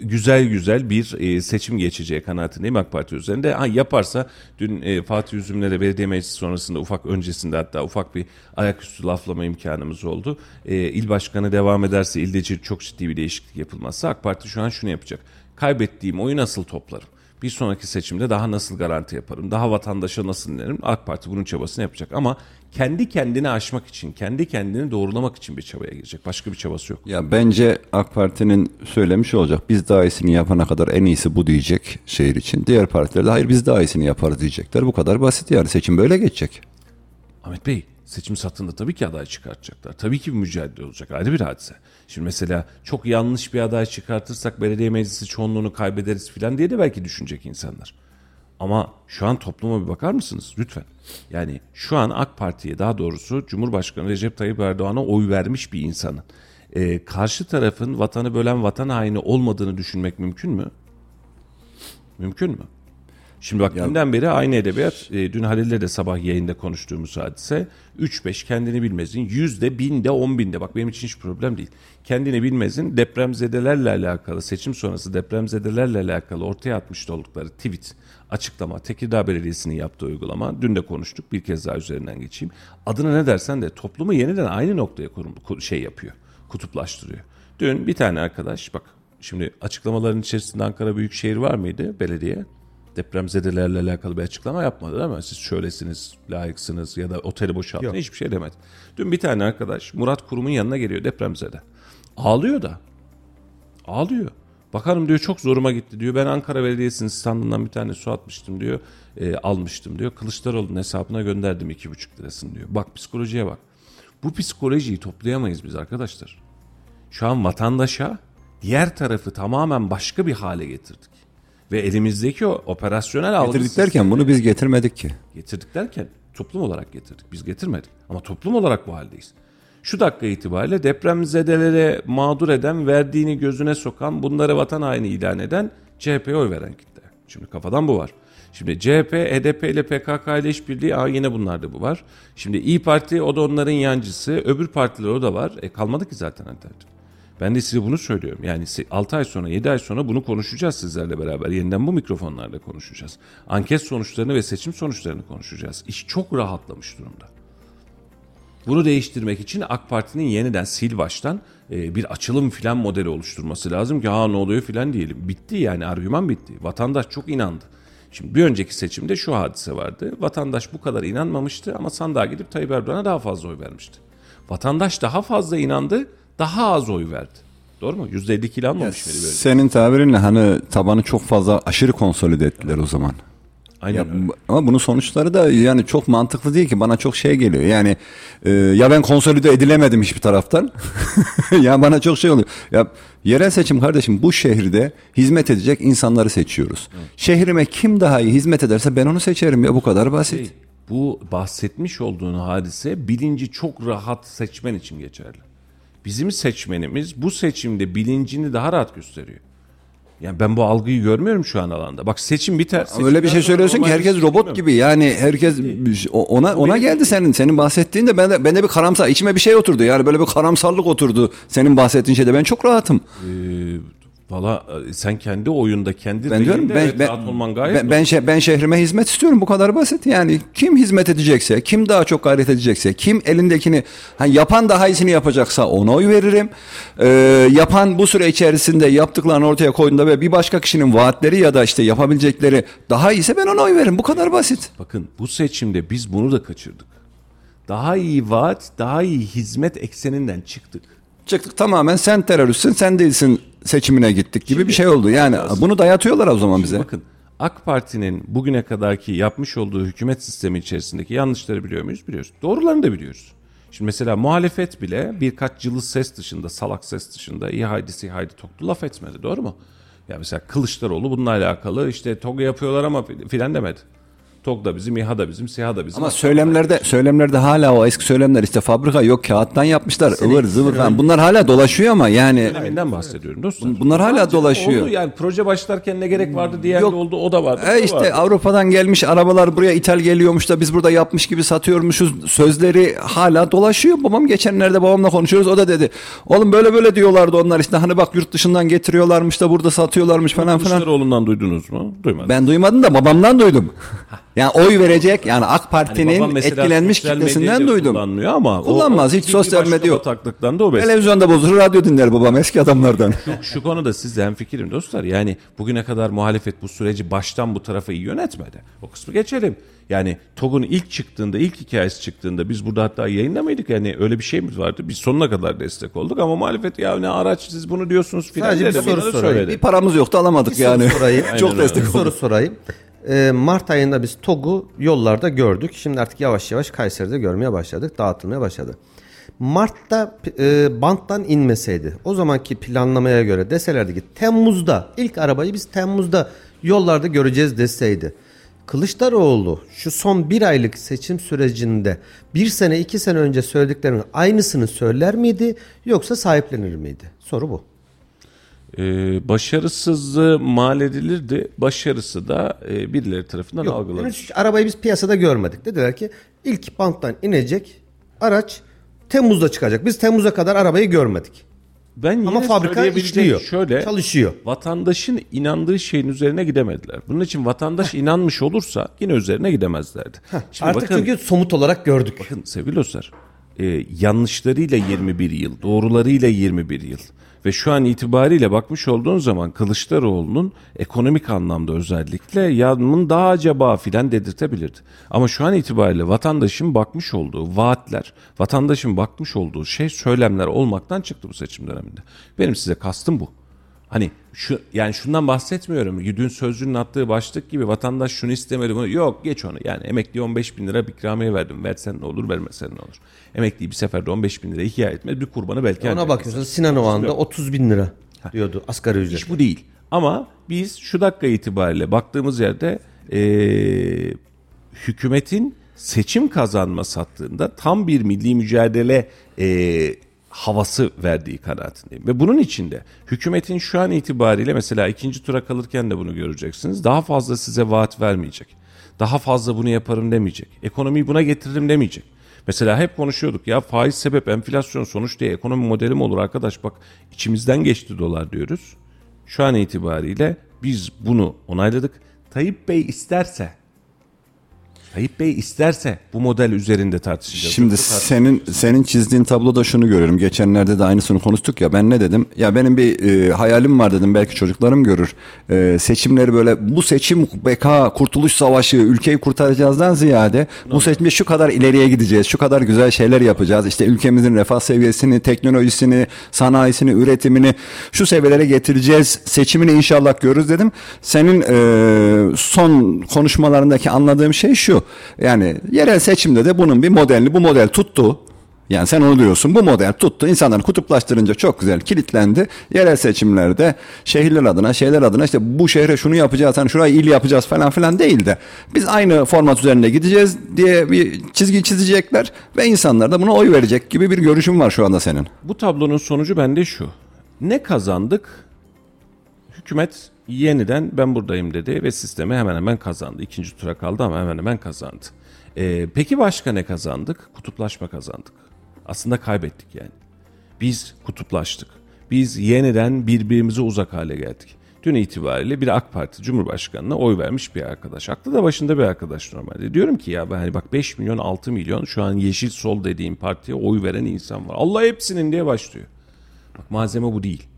güzel güzel bir e, seçim geçeceği kanaatindeyim AK Parti üzerinde. Ha, yaparsa dün e, Fatih Üzümler'e belediye meclisi sonrasında ufak öncesinde hatta ufak bir ayaküstü laflama imkanımız oldu. E, il başkanı devam ederse ilde çok ciddi bir değişiklik yapılmazsa AK Parti şu an şunu yapacak kaybettiğim oyu nasıl toplarım? Bir sonraki seçimde daha nasıl garanti yaparım? Daha vatandaşa nasıl inerim? AK Parti bunun çabasını yapacak ama kendi kendini aşmak için, kendi kendini doğrulamak için bir çabaya girecek. Başka bir çabası yok.
Ya bence AK Parti'nin söylemiş olacak. Biz daha iyisini yapana kadar en iyisi bu diyecek şehir için. Diğer partiler de hayır biz daha iyisini yaparız diyecekler. Bu kadar basit yani seçim böyle geçecek.
Ahmet Bey, seçim satında tabii ki aday çıkartacaklar. Tabii ki bir mücadele olacak. Ayrı bir hadise. Şimdi mesela çok yanlış bir aday çıkartırsak belediye meclisi çoğunluğunu kaybederiz falan diye de belki düşünecek insanlar. Ama şu an topluma bir bakar mısınız? Lütfen. Yani şu an AK Parti'ye daha doğrusu Cumhurbaşkanı Recep Tayyip Erdoğan'a oy vermiş bir insanın e, karşı tarafın vatanı bölen vatan haini olmadığını düşünmek mümkün mü? Mümkün mü? Şimdi bak dünden beri aynı edebiyat, e, dün Halil'le de sabah yayında konuştuğumuz hadise 3-5 kendini bilmezin yüzde binde on binde bak benim için hiç problem değil. Kendini bilmezin depremzedelerle alakalı seçim sonrası depremzedelerle alakalı ortaya atmış oldukları tweet, açıklama, Tekirdağ Belediyesi'nin yaptığı uygulama dün de konuştuk bir kez daha üzerinden geçeyim. Adına ne dersen de toplumu yeniden aynı noktaya kurum, ku- şey yapıyor, kutuplaştırıyor. Dün bir tane arkadaş bak şimdi açıklamaların içerisinde Ankara Büyükşehir var mıydı belediye? Depremzedelerle alakalı bir açıklama yapmadı değil mi? Siz şöylesiniz, layıksınız ya da oteli boşaltın hiçbir şey demedi. Dün bir tane arkadaş Murat Kurum'un yanına geliyor depremzede. Ağlıyor da. Ağlıyor. Bakanım diyor çok zoruma gitti diyor. Ben Ankara Belediyesi'nin standından bir tane su atmıştım diyor. E, almıştım diyor. Kılıçdaroğlu'nun hesabına gönderdim iki buçuk lirasını diyor. Bak psikolojiye bak. Bu psikolojiyi toplayamayız biz arkadaşlar. Şu an vatandaşa diğer tarafı tamamen başka bir hale getirdik. Ve elimizdeki o operasyonel algı
Getirdik derken bunu biz getirmedik ki.
Getirdik derken toplum olarak getirdik. Biz getirmedik. Ama toplum olarak bu haldeyiz. Şu dakika itibariyle depremzedelere mağdur eden, verdiğini gözüne sokan, bunları vatan haini ilan eden CHP'ye oy veren kitle. Şimdi kafadan bu var. Şimdi CHP, HDP ile PKK ile işbirliği, aa yine bunlarda bu var. Şimdi İyi Parti o da onların yancısı, öbür partiler o da var. E kalmadı ki zaten alternatif. Ben de size bunu söylüyorum. Yani 6 ay sonra 7 ay sonra bunu konuşacağız sizlerle beraber. Yeniden bu mikrofonlarla konuşacağız. Anket sonuçlarını ve seçim sonuçlarını konuşacağız. İş çok rahatlamış durumda. Bunu değiştirmek için AK Parti'nin yeniden sil baştan e, bir açılım filan modeli oluşturması lazım ki ha ne oluyor filan diyelim. Bitti yani argüman bitti. Vatandaş çok inandı. Şimdi bir önceki seçimde şu hadise vardı. Vatandaş bu kadar inanmamıştı ama sandığa gidip Tayyip Erdoğan'a daha fazla oy vermişti. Vatandaş daha fazla inandı, daha az oy verdi. Doğru mu? %52 ile almamış mıydı böyle?
Senin tabirinle hani tabanı çok fazla aşırı konsolide ettiler o zaman.
Aynen
Ya,
öyle.
ama bunun sonuçları da yani çok mantıklı değil ki bana çok şey geliyor. Yani e, ya ben konsolide edilemedim hiçbir taraftan. ya bana çok şey oluyor. Ya yerel seçim kardeşim bu şehirde hizmet edecek insanları seçiyoruz. Şehrime kim daha iyi hizmet ederse ben onu seçerim ya bu kadar basit.
Şey, bu bahsetmiş olduğun hadise bilinci çok rahat seçmen için geçerli. Bizim seçmenimiz bu seçimde bilincini daha rahat gösteriyor. Yani ben bu algıyı görmüyorum şu an alanda. Bak seçim biter.
Ama öyle bir şey söylüyorsun ki herkes robot
seçim
gibi. Yani herkes ona ona geldi senin senin bahsettiğin de ben de ben de bir karamsar içime bir şey oturdu. Yani böyle bir karamsarlık oturdu senin bahsettiğin şeyde. Ben çok rahatım.
Ee, Valla e, sen kendi oyunda kendi
Ben diyorum ben
evet,
ben,
rahat olman gayet
ben, ben, şe- ben şehrime hizmet istiyorum bu kadar basit. Yani kim hizmet edecekse, kim daha çok gayret edecekse, kim elindekini hani yapan daha iyisini yapacaksa ona oy veririm. Ee, yapan bu süre içerisinde yaptıklarını ortaya koyduğunda ve bir başka kişinin vaatleri ya da işte yapabilecekleri daha iyiyse ben ona oy veririm. Bu kadar basit.
Bakın bu seçimde biz bunu da kaçırdık. Daha iyi vaat, daha iyi hizmet ekseninden çıktık.
Çıktık tamamen sen teröristsin, sen değilsin seçimine gittik gibi bir şey oldu. Yani bunu dayatıyorlar o zaman bize.
Bakın AK Parti'nin bugüne kadarki yapmış olduğu hükümet sistemi içerisindeki yanlışları biliyor muyuz? Biliyoruz. Doğrularını da biliyoruz. Şimdi mesela muhalefet bile birkaç cılız ses dışında, salak ses dışında iyi haydi si haydi toklu laf etmedi. Doğru mu? Ya mesela Kılıçdaroğlu bununla alakalı işte TOG yapıyorlar ama filan demedi. TOG da bizim, İHA da bizim, SİHA da bizim.
Ama söylemlerde söylemlerde hala o eski söylemler işte fabrika yok kağıttan yapmışlar ıvır zıvır falan. Bunlar hala dolaşıyor ama yani
Döneminden bahsediyorum dostlar.
bunlar hala dolaşıyor.
Oldu yani proje başlarken ne gerek vardı diğer
Yok.
oldu o da vardı. bu
E işte
vardı.
Avrupa'dan gelmiş arabalar buraya ithal geliyormuş da biz burada yapmış gibi satıyormuşuz sözleri hala dolaşıyor. Babam geçenlerde babamla konuşuyoruz o da dedi. Oğlum böyle böyle diyorlardı onlar işte hani bak yurt dışından getiriyorlarmış da burada satıyorlarmış falan filan.
Kılıçdaroğlu'ndan duydunuz mu? Duymadım.
Ben duymadım da babamdan duydum. Yani oy verecek yani AK
Hani
Parti'nin
mesela
etkilenmiş kitlesinden duydum.
Kullanmıyor ama. o-
Kullanmaz,
o
hiç
bir
sosyal medya yok.
bataklıktan da o.
Televizyonda bozulur radyo dinler babam eski adamlardan.
Şu konuda sizle hemfikirim dostlar. Yani bugüne kadar muhalefet bu süreci baştan bu tarafa iyi yönetmedi. O kısmı geçelim. Yani TOG'un ilk çıktığında, ilk hikayesi çıktığında biz burada hatta yayında mıydık? Yani öyle bir şey mi vardı? Biz sonuna kadar destek olduk ama muhalefet ya ne araç siz bunu diyorsunuz filan
Sadece bir soru sorayım.
Bir paramız yoktu alamadık yani.
sorayım.
Çok destek
Bir
olduk.
soru sorayım. Ee, Mart ayında biz TOG'u yollarda gördük. Şimdi artık yavaş yavaş Kayseri'de görmeye başladık. Dağıtılmaya başladı. Mart'ta e, banttan inmeseydi o zamanki planlamaya göre deselerdi ki Temmuz'da ilk arabayı biz Temmuz'da yollarda göreceğiz deseydi. Kılıçdaroğlu şu son bir aylık seçim sürecinde bir sene iki sene önce söylediklerinin aynısını söyler miydi yoksa sahiplenir miydi? Soru bu.
Ee, başarısızlığı mal edilirdi. Başarısı da e, birileri tarafından
Yok,
algılanır.
henüz arabayı biz piyasada görmedik. Dediler ki ilk banttan inecek araç Temmuz'da çıkacak. Biz Temmuz'a kadar arabayı görmedik.
Ben yine
Ama fabrika işliyor.
Şöyle,
Çalışıyor.
Vatandaşın inandığı şeyin üzerine gidemediler. Bunun için vatandaş inanmış olursa yine üzerine gidemezlerdi. Şimdi
Artık
bakın,
çünkü somut olarak gördük.
bakın sevgili dostlar, e, yanlışlarıyla 21 yıl, doğrularıyla 21 yıl ve şu an itibariyle bakmış olduğun zaman Kılıçdaroğlu'nun ekonomik anlamda özellikle yanımın daha acaba filan dedirtebilirdi. Ama şu an itibariyle vatandaşın bakmış olduğu vaatler, vatandaşın bakmış olduğu şey söylemler olmaktan çıktı bu seçim döneminde. Benim size kastım bu. Hani şu yani şundan bahsetmiyorum. Dün sözcünün attığı başlık gibi vatandaş şunu istemedi bunu. Yok geç onu. Yani emekli 15 bin lira bir ikramiye verdim. Versen ne olur vermesen ne olur. Emekliyi bir seferde 15 bin lira ihya etmez. Bir kurbanı belki
Ona bakıyorsun. Sinan Oğan'da
Yok.
30 bin lira diyordu asgari ücret.
İş bu değil. Ama biz şu dakika itibariyle baktığımız yerde eee, hükümetin seçim kazanması hattında tam bir milli mücadele eee, havası verdiği kanaatindeyim. Ve bunun içinde hükümetin şu an itibariyle mesela ikinci tura kalırken de bunu göreceksiniz. Daha fazla size vaat vermeyecek. Daha fazla bunu yaparım demeyecek. Ekonomiyi buna getiririm demeyecek. Mesela hep konuşuyorduk ya faiz sebep enflasyon sonuç diye ekonomi modeli mi olur arkadaş bak içimizden geçti dolar diyoruz. Şu an itibariyle biz bunu onayladık. Tayyip Bey isterse Tayyip Bey isterse bu model üzerinde tartışacağız.
Şimdi
Yoksa
senin senin çizdiğin tabloda şunu görüyorum. Geçenlerde de aynısını konuştuk ya. Ben ne dedim? Ya benim bir e, hayalim var dedim. Belki çocuklarım görür. E, seçimleri böyle bu seçim beka kurtuluş savaşı ülkeyi kurtaracağızdan ziyade bu seçimde şu kadar ileriye gideceğiz. Şu kadar güzel şeyler yapacağız. İşte ülkemizin refah seviyesini, teknolojisini, sanayisini, üretimini şu seviyelere getireceğiz. Seçimini inşallah görürüz dedim. Senin e, son konuşmalarındaki anladığım şey şu. Yani yerel seçimde de bunun bir modelini bu model tuttu. Yani sen onu diyorsun bu model tuttu. İnsanları kutuplaştırınca çok güzel kilitlendi. Yerel seçimlerde şehirler adına şeyler adına işte bu şehre şunu yapacağız hani şurayı il yapacağız falan filan değil de biz aynı format üzerinde gideceğiz diye bir çizgi çizecekler ve insanlar da buna oy verecek gibi bir görüşüm var şu anda senin.
Bu tablonun sonucu bende şu. Ne kazandık? Hükümet yeniden ben buradayım dedi ve sistemi hemen hemen kazandı. İkinci tura kaldı ama hemen hemen kazandı. Ee, peki başka ne kazandık? Kutuplaşma kazandık. Aslında kaybettik yani. Biz kutuplaştık. Biz yeniden birbirimize uzak hale geldik. Dün itibariyle bir AK Parti Cumhurbaşkanı'na oy vermiş bir arkadaş. Aklı da başında bir arkadaş normalde. Diyorum ki ya ben hani bak 5 milyon 6 milyon şu an Yeşil Sol dediğim partiye oy veren insan var. Allah hepsinin diye başlıyor. Bak malzeme bu değil.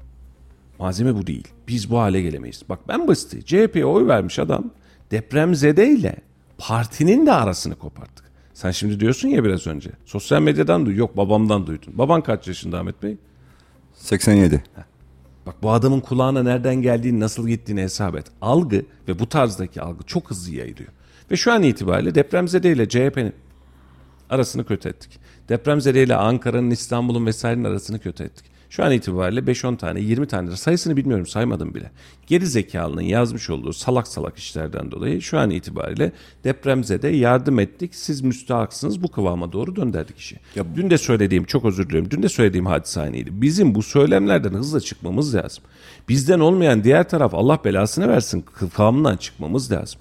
Malzeme bu değil. Biz bu hale gelemeyiz. Bak ben basiti. CHP'ye oy vermiş adam depremzedeyle partinin de arasını koparttık. Sen şimdi diyorsun ya biraz önce. Sosyal medyadan duy. Yok babamdan duydun. Baban kaç yaşında Ahmet Bey?
87.
Bak bu adamın kulağına nereden geldiğini, nasıl gittiğini hesap et. Algı ve bu tarzdaki algı çok hızlı yayılıyor. Ve şu an itibariyle depremzede ile CHP'nin arasını kötü ettik. Depremzede ile Ankara'nın, İstanbul'un vesairenin arasını kötü ettik. Şu an itibariyle 5-10 tane, 20 tane sayısını bilmiyorum saymadım bile. Geri zekalının yazmış olduğu salak salak işlerden dolayı şu an itibariyle depremzede yardım ettik. Siz müstahaksınız bu kıvama doğru döndürdük işi. dün de söylediğim, çok özür diliyorum. Dün de söylediğim hadise aynıydı. Bizim bu söylemlerden hızla çıkmamız lazım. Bizden olmayan diğer taraf Allah belasını versin kıvamından çıkmamız lazım.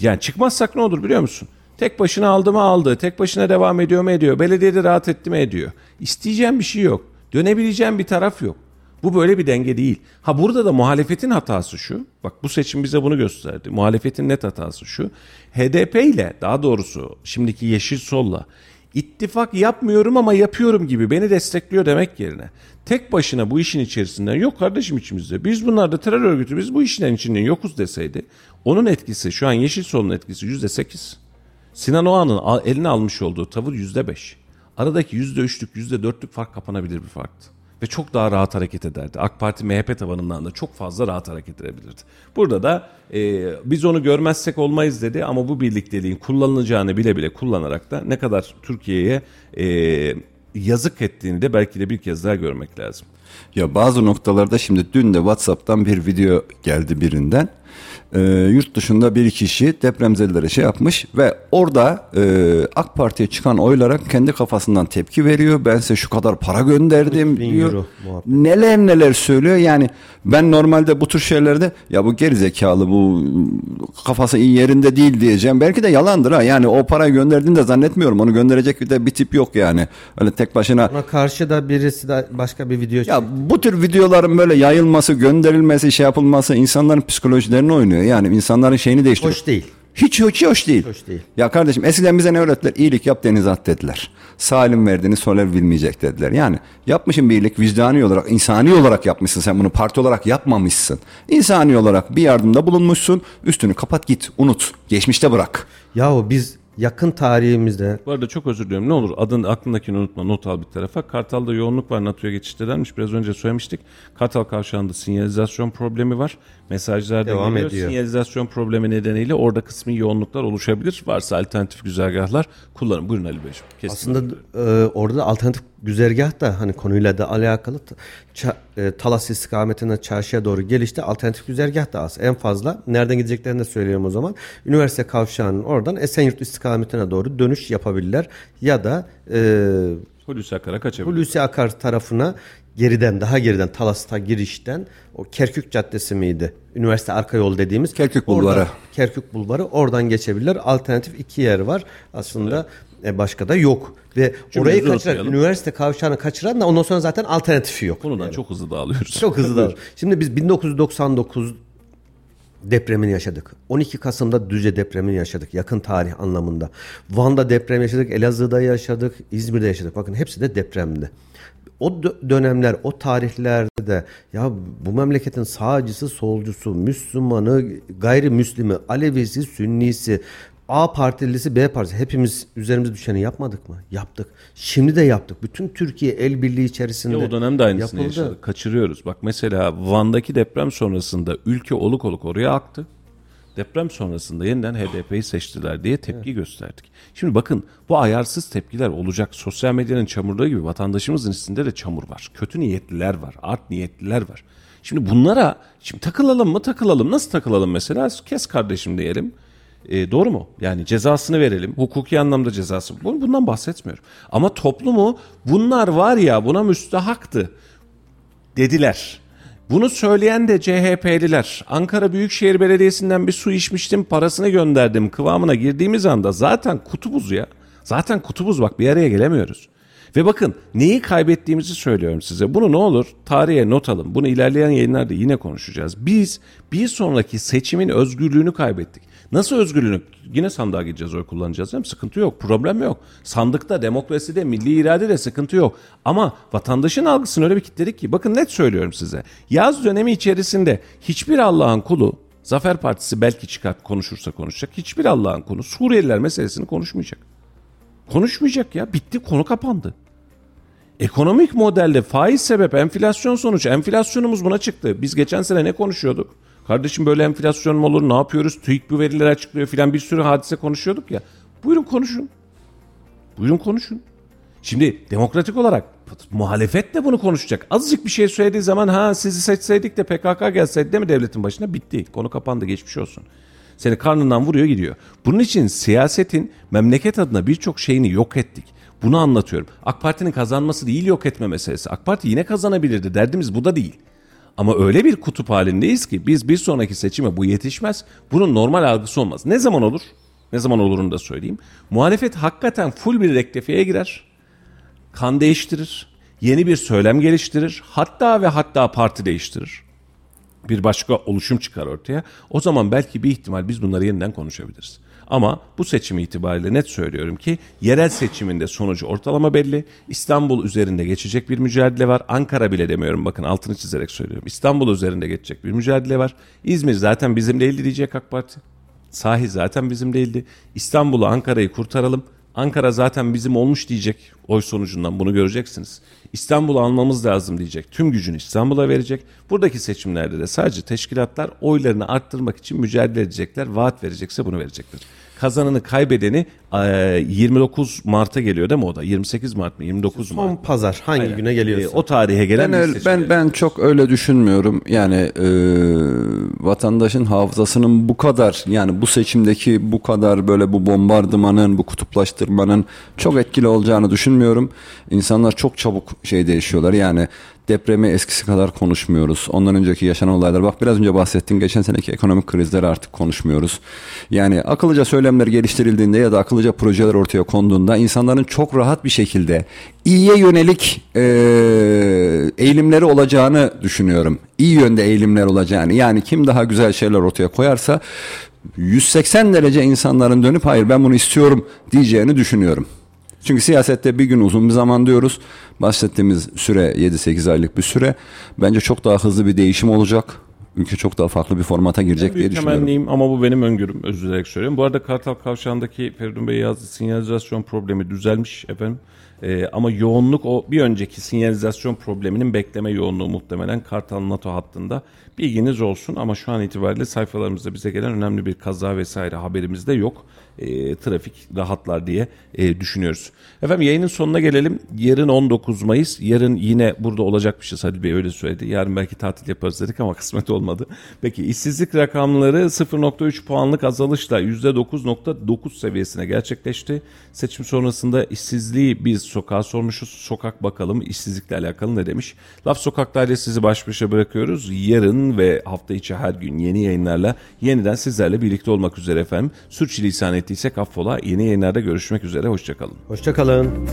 Yani çıkmazsak ne olur biliyor musun? Tek başına aldı mı aldı, tek başına devam ediyor mu ediyor, belediyede rahat etti mi ediyor. İsteyeceğim bir şey yok. Dönebileceğim bir taraf yok. Bu böyle bir denge değil. Ha burada da muhalefetin hatası şu. Bak bu seçim bize bunu gösterdi. Muhalefetin net hatası şu. HDP ile daha doğrusu şimdiki Yeşil Sol'la ittifak yapmıyorum ama yapıyorum gibi beni destekliyor demek yerine tek başına bu işin içerisinden yok kardeşim içimizde. Biz bunlar da terör örgütü biz bu işin içinden yokuz deseydi onun etkisi şu an Yeşil Sol'un etkisi yüzde sekiz. Sinan Oğan'ın eline almış olduğu tavır yüzde beş. Aradaki yüzde üçlük, yüzde dörtlük fark kapanabilir bir farktı. Ve çok daha rahat hareket ederdi. AK Parti MHP tabanından da çok fazla rahat hareket edebilirdi. Burada da e, biz onu görmezsek olmayız dedi ama bu birlikteliğin kullanılacağını bile bile kullanarak da ne kadar Türkiye'ye e, yazık ettiğini de belki de bir kez daha görmek lazım.
Ya bazı noktalarda şimdi dün de WhatsApp'tan bir video geldi birinden. Ee, yurt dışında bir kişi depremzedelere şey yapmış ve orada e, AK Parti'ye çıkan oylara kendi kafasından tepki veriyor. Ben size şu kadar para gönderdim diyor.
euro.
Neler neler söylüyor. Yani ben normalde bu tür şeylerde ya bu geri zekalı bu kafası iyi yerinde değil diyeceğim. Belki de yalandır ha. Yani o parayı gönderdiğini de zannetmiyorum. Onu gönderecek bir de bir tip yok yani. Öyle tek başına
Ona karşı da birisi de başka bir video
ya bu tür videoların böyle yayılması, gönderilmesi, şey yapılması insanların psikolojilerini oynuyor. Yani insanların şeyini değiştiriyor.
hoş değil.
Hiç hiç hoş değil.
Hoş değil.
Ya kardeşim eskiden bize ne öğrettiler? İyilik yap denize at dediler. Salim verdiğini soler bilmeyecek dediler. Yani yapmışın bir iyilik vicdani olarak, insani olarak yapmışsın sen bunu parti olarak yapmamışsın. İnsani olarak bir yardımda bulunmuşsun. Üstünü kapat git, unut. Geçmişte bırak.
Yahu biz yakın tarihimizde
Bu arada çok özür diliyorum. Ne olur adın aklındakini unutma. Not al bir tarafa. Kartal'da yoğunluk var. NATO'ya geçiştelermiş. Biraz önce söylemiştik. Kartal kavşağında sinyalizasyon problemi var. Mesajlar
Devam
geliyor.
ediyor.
Sinyalizasyon problemi nedeniyle orada kısmi yoğunluklar oluşabilir. Varsa alternatif güzergahlar kullanın. Buyurun Ali Beyciğim. Kesin.
aslında e, orada da alternatif güzergah da hani konuyla da alakalı Ça- e, Talas istikametine çarşıya doğru gelişte alternatif güzergah da az. En fazla nereden gideceklerini de söyleyeyim o zaman. Üniversite kavşağının oradan Esenyurt istikametine doğru dönüş yapabilirler. Ya da e,
Hulusi Akar'a kaçabilir.
Hulusi Akar tarafına geriden daha geriden Talas'ta girişten o Kerkük Caddesi miydi? Üniversite arka yol dediğimiz.
Kerkük
Oradan-
Bulvarı.
Kerkük Bulvarı oradan geçebilirler. Alternatif iki yer var. Aslında e, başka da yok. Ve
Cümlemizi
orayı kaçıran,
unutmayalım.
üniversite kavşağını kaçıran da ondan sonra zaten alternatifi yok.
Konudan çok hızlı dağılıyoruz.
Çok hızlı da. Şimdi biz 1999 depremini yaşadık. 12 Kasım'da Düzce depremini yaşadık yakın tarih anlamında. Van'da deprem yaşadık, Elazığ'da yaşadık, İzmir'de yaşadık. Bakın hepsi de depremdi. O dö- dönemler, o tarihlerde de ya bu memleketin sağcısı, solcusu, Müslümanı, gayrimüslimi, Alevisi, Sünnisi, A partilisi, B partisi hepimiz üzerimize düşeni yapmadık mı? Yaptık. Şimdi de yaptık. Bütün Türkiye el birliği içerisinde
Ya o dönemde aynısını
yapıldı.
yaşadık. Kaçırıyoruz. Bak mesela Van'daki deprem sonrasında ülke oluk oluk oraya aktı. Deprem sonrasında yeniden HDP'yi seçtiler diye tepki gösterdik. Şimdi bakın bu ayarsız tepkiler olacak. Sosyal medyanın çamurluğu gibi vatandaşımızın içinde de çamur var. Kötü niyetliler var. Art niyetliler var. Şimdi bunlara şimdi takılalım mı takılalım. Nasıl takılalım mesela? Kes kardeşim diyelim. E, doğru mu? Yani cezasını verelim. Hukuki anlamda cezası. Bu- Bundan bahsetmiyorum. Ama toplumu bunlar var ya buna müstahaktı dediler. Bunu söyleyen de CHP'liler. Ankara Büyükşehir Belediyesi'nden bir su içmiştim, parasını gönderdim kıvamına girdiğimiz anda zaten kutubuz ya. Zaten kutubuz bak bir araya gelemiyoruz. Ve bakın neyi kaybettiğimizi söylüyorum size. Bunu ne olur tarihe not alın. Bunu ilerleyen yayınlarda yine konuşacağız. Biz bir sonraki seçimin özgürlüğünü kaybettik. Nasıl özgürlüğünü? Yine sandığa gideceğiz oy kullanacağız değil mi? Sıkıntı yok. Problem yok. Sandıkta, demokraside, milli irade sıkıntı yok. Ama vatandaşın algısını öyle bir kitledik ki. Bakın net söylüyorum size. Yaz dönemi içerisinde hiçbir Allah'ın kulu Zafer Partisi belki çıkar konuşursa konuşacak. Hiçbir Allah'ın kulu Suriyeliler meselesini konuşmayacak. Konuşmayacak ya. Bitti konu kapandı. Ekonomik modelde faiz sebep enflasyon sonuç. Enflasyonumuz buna çıktı. Biz geçen sene ne konuşuyorduk? Kardeşim böyle enflasyon mu olur ne yapıyoruz? TÜİK bu verileri açıklıyor filan bir sürü hadise konuşuyorduk ya. Buyurun konuşun. Buyurun konuşun. Şimdi demokratik olarak muhalefet de bunu konuşacak. Azıcık bir şey söylediği zaman ha sizi seçseydik de PKK gelseydi değil mi devletin başına? Bitti. Konu kapandı geçmiş olsun. Seni karnından vuruyor gidiyor. Bunun için siyasetin memleket adına birçok şeyini yok ettik. Bunu anlatıyorum. AK Parti'nin kazanması değil yok etme meselesi. AK Parti yine kazanabilirdi. Derdimiz bu da değil. Ama öyle bir kutup halindeyiz ki biz bir sonraki seçime bu yetişmez. Bunun normal algısı olmaz. Ne zaman olur? Ne zaman olurunu da söyleyeyim. Muhalefet hakikaten full bir rektifiyeye girer. Kan değiştirir. Yeni bir söylem geliştirir. Hatta ve hatta parti değiştirir. Bir başka oluşum çıkar ortaya. O zaman belki bir ihtimal biz bunları yeniden konuşabiliriz. Ama bu seçim itibariyle net söylüyorum ki yerel seçiminde sonucu ortalama belli. İstanbul üzerinde geçecek bir mücadele var. Ankara bile demiyorum bakın altını çizerek söylüyorum. İstanbul üzerinde geçecek bir mücadele var. İzmir zaten bizim değildi diyecek AK Parti. Sahil zaten bizim değildi. İstanbul'u Ankara'yı kurtaralım. Ankara zaten bizim olmuş diyecek. Oy sonucundan bunu göreceksiniz. İstanbul'u almamız lazım diyecek. Tüm gücünü İstanbul'a verecek. Buradaki seçimlerde de sadece teşkilatlar oylarını arttırmak için mücadele edecekler. Vaat verecekse bunu verecekler. Kazananı kaybedeni e, 29 Mart'a geliyor değil mi o da? 28 Mart mı? 29 Mart.
Son pazar hangi
Aynen.
güne geliyorsa.
E, o tarihe gelen
Ben, öyle- ben ben çok öyle düşünmüyorum. Yani e, vatandaşın hafızasının bu kadar yani bu seçimdeki bu kadar böyle bu bombardımanın, bu kutuplaştırmanın çok etkili olacağını düşünmüyorum. İnsanlar çok çabuk şey değişiyorlar. Yani depremi eskisi kadar konuşmuyoruz. Ondan önceki yaşanan olaylar. Bak biraz önce bahsettim. Geçen seneki ekonomik krizleri artık konuşmuyoruz. Yani akıllıca söylemler geliştirildiğinde ya da akıllıca projeler ortaya konduğunda insanların çok rahat bir şekilde iyiye yönelik e, eğilimleri olacağını düşünüyorum. İyi yönde eğilimler olacağını. Yani kim daha güzel şeyler ortaya koyarsa 180 derece insanların dönüp hayır ben bunu istiyorum diyeceğini düşünüyorum. Çünkü siyasette bir gün uzun bir zaman diyoruz. Bahsettiğimiz süre 7-8 aylık bir süre. Bence çok daha hızlı bir değişim olacak. ülke çok daha farklı bir formata girecek diye düşünüyorum.
temenniyim ama bu benim öngörüm özür dilerim söylüyorum. Bu arada Kartal Kavşağı'ndaki Feridun Bey yazdı sinyalizasyon problemi düzelmiş efendim. Ee, ama yoğunluk o bir önceki sinyalizasyon probleminin bekleme yoğunluğu muhtemelen Kartal NATO hattında bilginiz olsun ama şu an itibariyle sayfalarımızda bize gelen önemli bir kaza vesaire haberimiz de yok. Ee, trafik rahatlar diye e, düşünüyoruz. Efendim yayının sonuna gelelim. Yarın 19 Mayıs. Yarın yine burada olacakmışız Halil Bey öyle söyledi. Yarın belki tatil yaparız dedik ama kısmet olmadı. Peki işsizlik rakamları 0.3 puanlık azalışla %9.9 seviyesine gerçekleşti. Seçim sonrasında işsizliği biz sokağa sormuşuz. Sokak bakalım işsizlikle alakalı ne demiş. Laf Sokak'ta ile sizi baş başa bırakıyoruz. Yarın ve hafta içi her gün yeni yayınlarla yeniden sizlerle birlikte olmak üzere efendim. Sürçülisan ettiysek affola. Yeni yayınlarda görüşmek üzere. Hoşçakalın.
Hoşçakalın.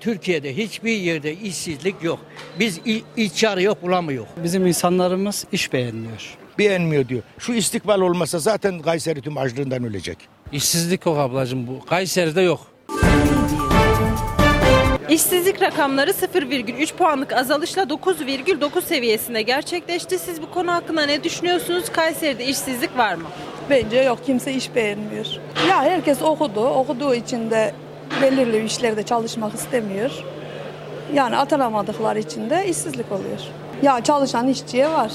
Türkiye'de hiçbir yerde işsizlik yok. Biz i- iş arıyor bulamıyor.
Bizim insanlarımız iş beğenmiyor.
beğenmiyor diyor. Şu istikbal olmasa zaten Kayseri tüm açlığından ölecek.
İşsizlik yok ablacığım bu. Kayseri'de yok.
İşsizlik rakamları 0,3 puanlık azalışla 9,9 seviyesinde gerçekleşti. Siz bu konu hakkında ne düşünüyorsunuz? Kayseri'de işsizlik var mı?
Bence yok kimse iş beğenmiyor. Ya herkes okudu. Okuduğu için de belirli işlerde çalışmak istemiyor. Yani atanamadıkları için de işsizlik oluyor. Ya çalışan işçiye var.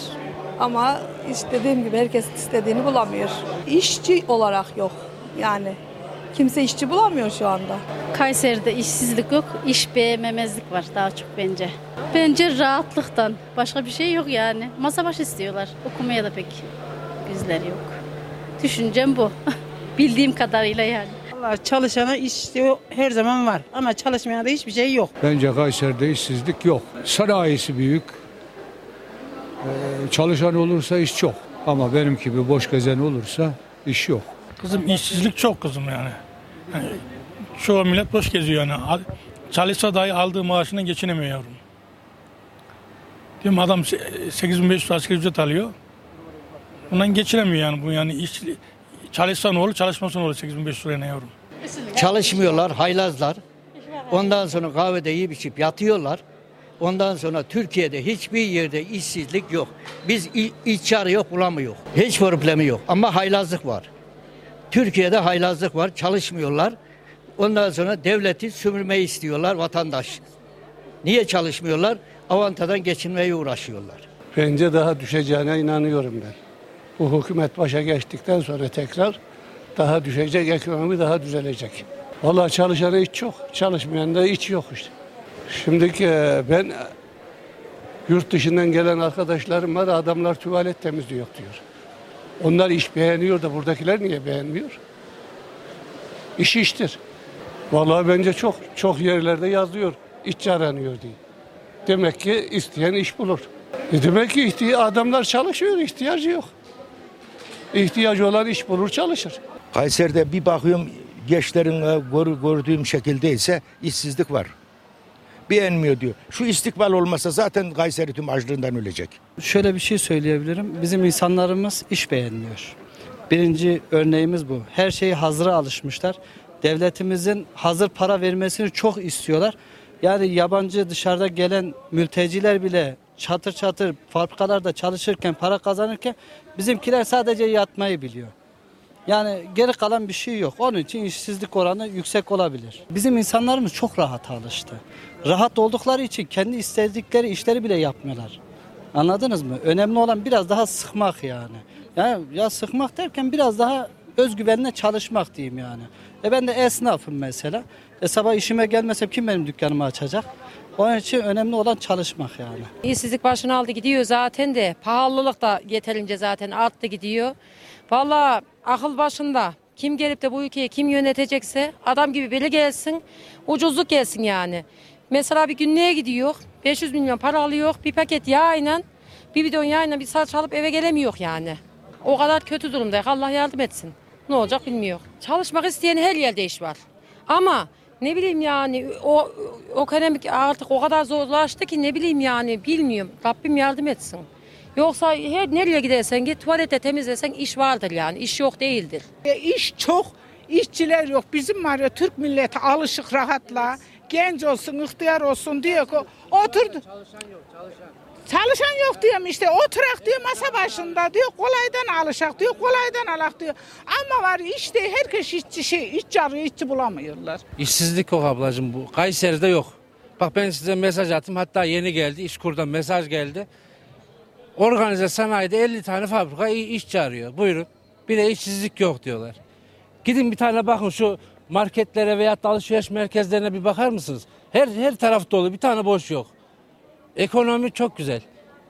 Ama işte dediğim gibi herkes istediğini bulamıyor. İşçi olarak yok. Yani kimse işçi bulamıyor şu anda.
Kayseri'de işsizlik yok, iş beğenmemezlik var daha çok bence. Bence rahatlıktan. Başka bir şey yok yani. Masa başı istiyorlar. Okumaya da pek yüzleri yok. Düşüncem bu. Bildiğim kadarıyla yani.
Vallahi çalışana iş her zaman var ama çalışmayana da hiçbir şey yok.
Bence Kayseri'de işsizlik yok. Sanayisi büyük. Ee, çalışan olursa iş çok. Ama benim gibi boş gezen olursa iş yok.
Kızım işsizlik çok kızım yani. yani çoğu millet boş geziyor yani. Al- Çalışsa dahi aldığı maaşından geçinemiyor yavrum. Diyorum adam se- 8500 asgari ücret alıyor. Bundan geçinemiyor yani bu yani iş çalışsa ne olur çalışmasa ne olur 8500 liraya ne yavrum.
Çalışmıyorlar, haylazlar. Ondan sonra kahvede yiyip içip yatıyorlar. Ondan sonra Türkiye'de hiçbir yerde işsizlik yok. Biz i- iş arıyor bulamıyor. Hiç problemi yok ama haylazlık var. Türkiye'de haylazlık var, çalışmıyorlar. Ondan sonra devleti sömürmeyi istiyorlar vatandaş. Niye çalışmıyorlar? Avantadan geçinmeye uğraşıyorlar.
Bence daha düşeceğine inanıyorum ben. Bu hükümet başa geçtikten sonra tekrar daha düşecek, ekonomi daha düzelecek. Vallahi çalışana iş çok, çalışmayan da iş yok işte. Şimdiki e, ben yurt dışından gelen arkadaşlarım var, adamlar tuvalet temizliyor diyor. Onlar iş beğeniyor da buradakiler niye beğenmiyor? İş iştir. Vallahi bence çok çok yerlerde yazıyor, işçi aranıyor diye. Demek ki isteyen iş bulur. E demek ki ihtiya- adamlar çalışıyor, ihtiyacı yok. İhtiyacı olan iş bulur, çalışır.
Kayseri'de bir bakıyorum gençlerin e, gör- gördüğüm şekilde ise işsizlik var. Beğenmiyor diyor. Şu istikbal olmasa zaten Kayseri tüm açlığından ölecek.
Şöyle bir şey söyleyebilirim. Bizim insanlarımız iş beğenmiyor. Birinci örneğimiz bu. Her şeyi hazıra alışmışlar. Devletimizin hazır para vermesini çok istiyorlar. Yani yabancı dışarıda gelen mülteciler bile çatır çatır fabrikalarda çalışırken, para kazanırken bizimkiler sadece yatmayı biliyor. Yani geri kalan bir şey yok. Onun için işsizlik oranı yüksek olabilir. Bizim insanlarımız çok rahat alıştı. Rahat oldukları için kendi istedikleri işleri bile yapmıyorlar. Anladınız mı? Önemli olan biraz daha sıkmak yani. Yani ya sıkmak derken biraz daha özgüvenle çalışmak diyeyim yani. E ben de esnafım mesela. E sabah işime gelmesem kim benim dükkanımı açacak? Onun için önemli olan çalışmak yani.
İşsizlik başını aldı gidiyor zaten de pahalılık da yeterince zaten arttı gidiyor. Vallahi akıl başında kim gelip de bu ülkeyi kim yönetecekse adam gibi biri gelsin ucuzluk gelsin yani. Mesela bir günlüğe gidiyor 500 milyon para alıyor bir paket yağıyla bir bidon yağıyla bir saç alıp eve gelemiyor yani. O kadar kötü durumda Allah yardım etsin. Ne olacak bilmiyor. Çalışmak isteyen her yerde iş var. Ama ne bileyim yani o o ekonomik artık o kadar zorlaştı ki ne bileyim yani bilmiyorum. Rabbim yardım etsin. Yoksa her nereye gidersen git tuvalete temizlesen iş vardır yani. iş yok değildir.
E, iş çok, işçiler yok. Bizim var ya Türk milleti alışık rahatla. genç olsun, ihtiyar olsun diyor ki oturdu. Çalışan yok diyorum işte oturak diyor masa başında diyor kolaydan alışak diyor kolaydan alak diyor. Ama var işte herkes işçi şey işçi arıyor işçi bulamıyorlar.
İşsizlik yok ablacığım bu. Kayseri'de yok. Bak ben size mesaj attım. Hatta yeni geldi. İşkur'dan mesaj geldi. Organize sanayide 50 tane fabrika i- işçi arıyor. Buyurun. Bir de işsizlik yok diyorlar. Gidin bir tane bakın şu marketlere veya da alışveriş merkezlerine bir bakar mısınız? Her her taraf dolu. Bir tane boş yok. Ekonomi çok güzel.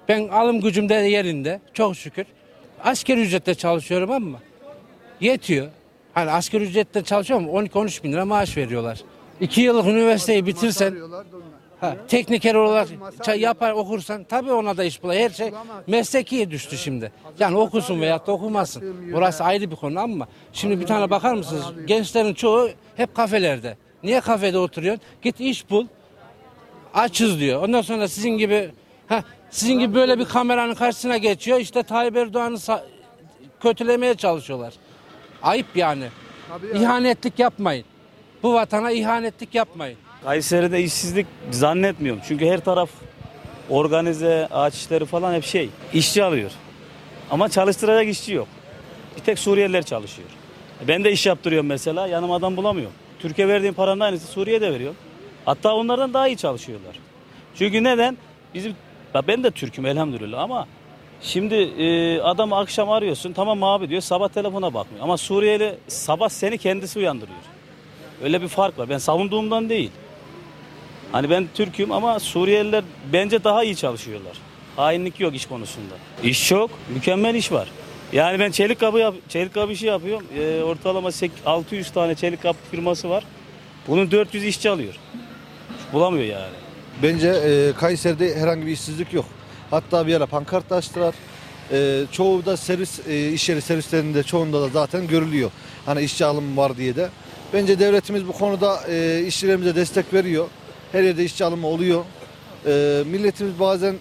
Ben alım gücüm de yerinde. Çok şükür. Asgari ücretle çalışıyorum ama yetiyor. Hani asgari ücretle çalışıyorum 12-13 bin lira maaş veriyorlar. İki yıllık üniversiteyi bitirsen ha, tekniker olarak yapar okursan tabii ona da iş bulur. Her şey meslekiye düştü şimdi. Yani okusun veyahut da okumasın. Burası ayrı bir konu ama şimdi bir tane bakar mısınız? Gençlerin çoğu hep kafelerde. Niye kafede oturuyorsun? Git iş bul. Açız diyor. Ondan sonra sizin gibi ha, sizin gibi böyle bir kameranın karşısına geçiyor. İşte Tayyip Erdoğan'ı kötülemeye çalışıyorlar. Ayıp yani. İhanetlik yapmayın. Bu vatana ihanetlik yapmayın.
Kayseri'de işsizlik zannetmiyorum. Çünkü her taraf organize, ağaç işleri falan hep şey. işçi alıyor. Ama çalıştıracak işçi yok. Bir tek Suriyeliler çalışıyor. Ben de iş yaptırıyorum mesela. Yanıma adam bulamıyorum. Türkiye verdiğim paranın aynısı Suriye'de veriyorum. Hatta onlardan daha iyi çalışıyorlar. Çünkü neden? Bizim ben de Türk'üm elhamdülillah ama şimdi e, adamı akşam arıyorsun tamam abi diyor sabah telefona bakmıyor. Ama Suriyeli sabah seni kendisi uyandırıyor. Öyle bir fark var. Ben savunduğumdan değil. Hani ben Türk'üm ama Suriyeliler bence daha iyi çalışıyorlar. Hainlik yok iş konusunda. İş çok, mükemmel iş var. Yani ben çelik kapı yap çelik kapı işi yapıyorum. Ee, ortalama sek- 600 tane çelik kapı firması var. Bunun 400 işçi alıyor. Bulamıyor yani.
Bence e, Kayseri'de herhangi bir işsizlik yok. Hatta bir ara pankart da açtılar. E, çoğu da servis, e, iş yeri servislerinde çoğunda da zaten görülüyor. Hani işçi alımı var diye de. Bence devletimiz bu konuda e, işçilerimize destek veriyor. Her yerde işçi alımı oluyor. E, milletimiz bazen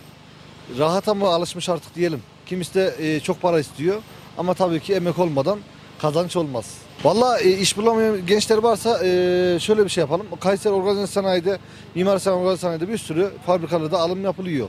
rahata mı alışmış artık diyelim. Kimisi de e, çok para istiyor. Ama tabii ki emek olmadan kazanç olmaz. Valla e, iş bulamayan gençler varsa e, şöyle bir şey yapalım. Kayseri Organize Sanayi'de, Mimar Sinan Organize Sanayi'de bir sürü fabrikalarda alım yapılıyor.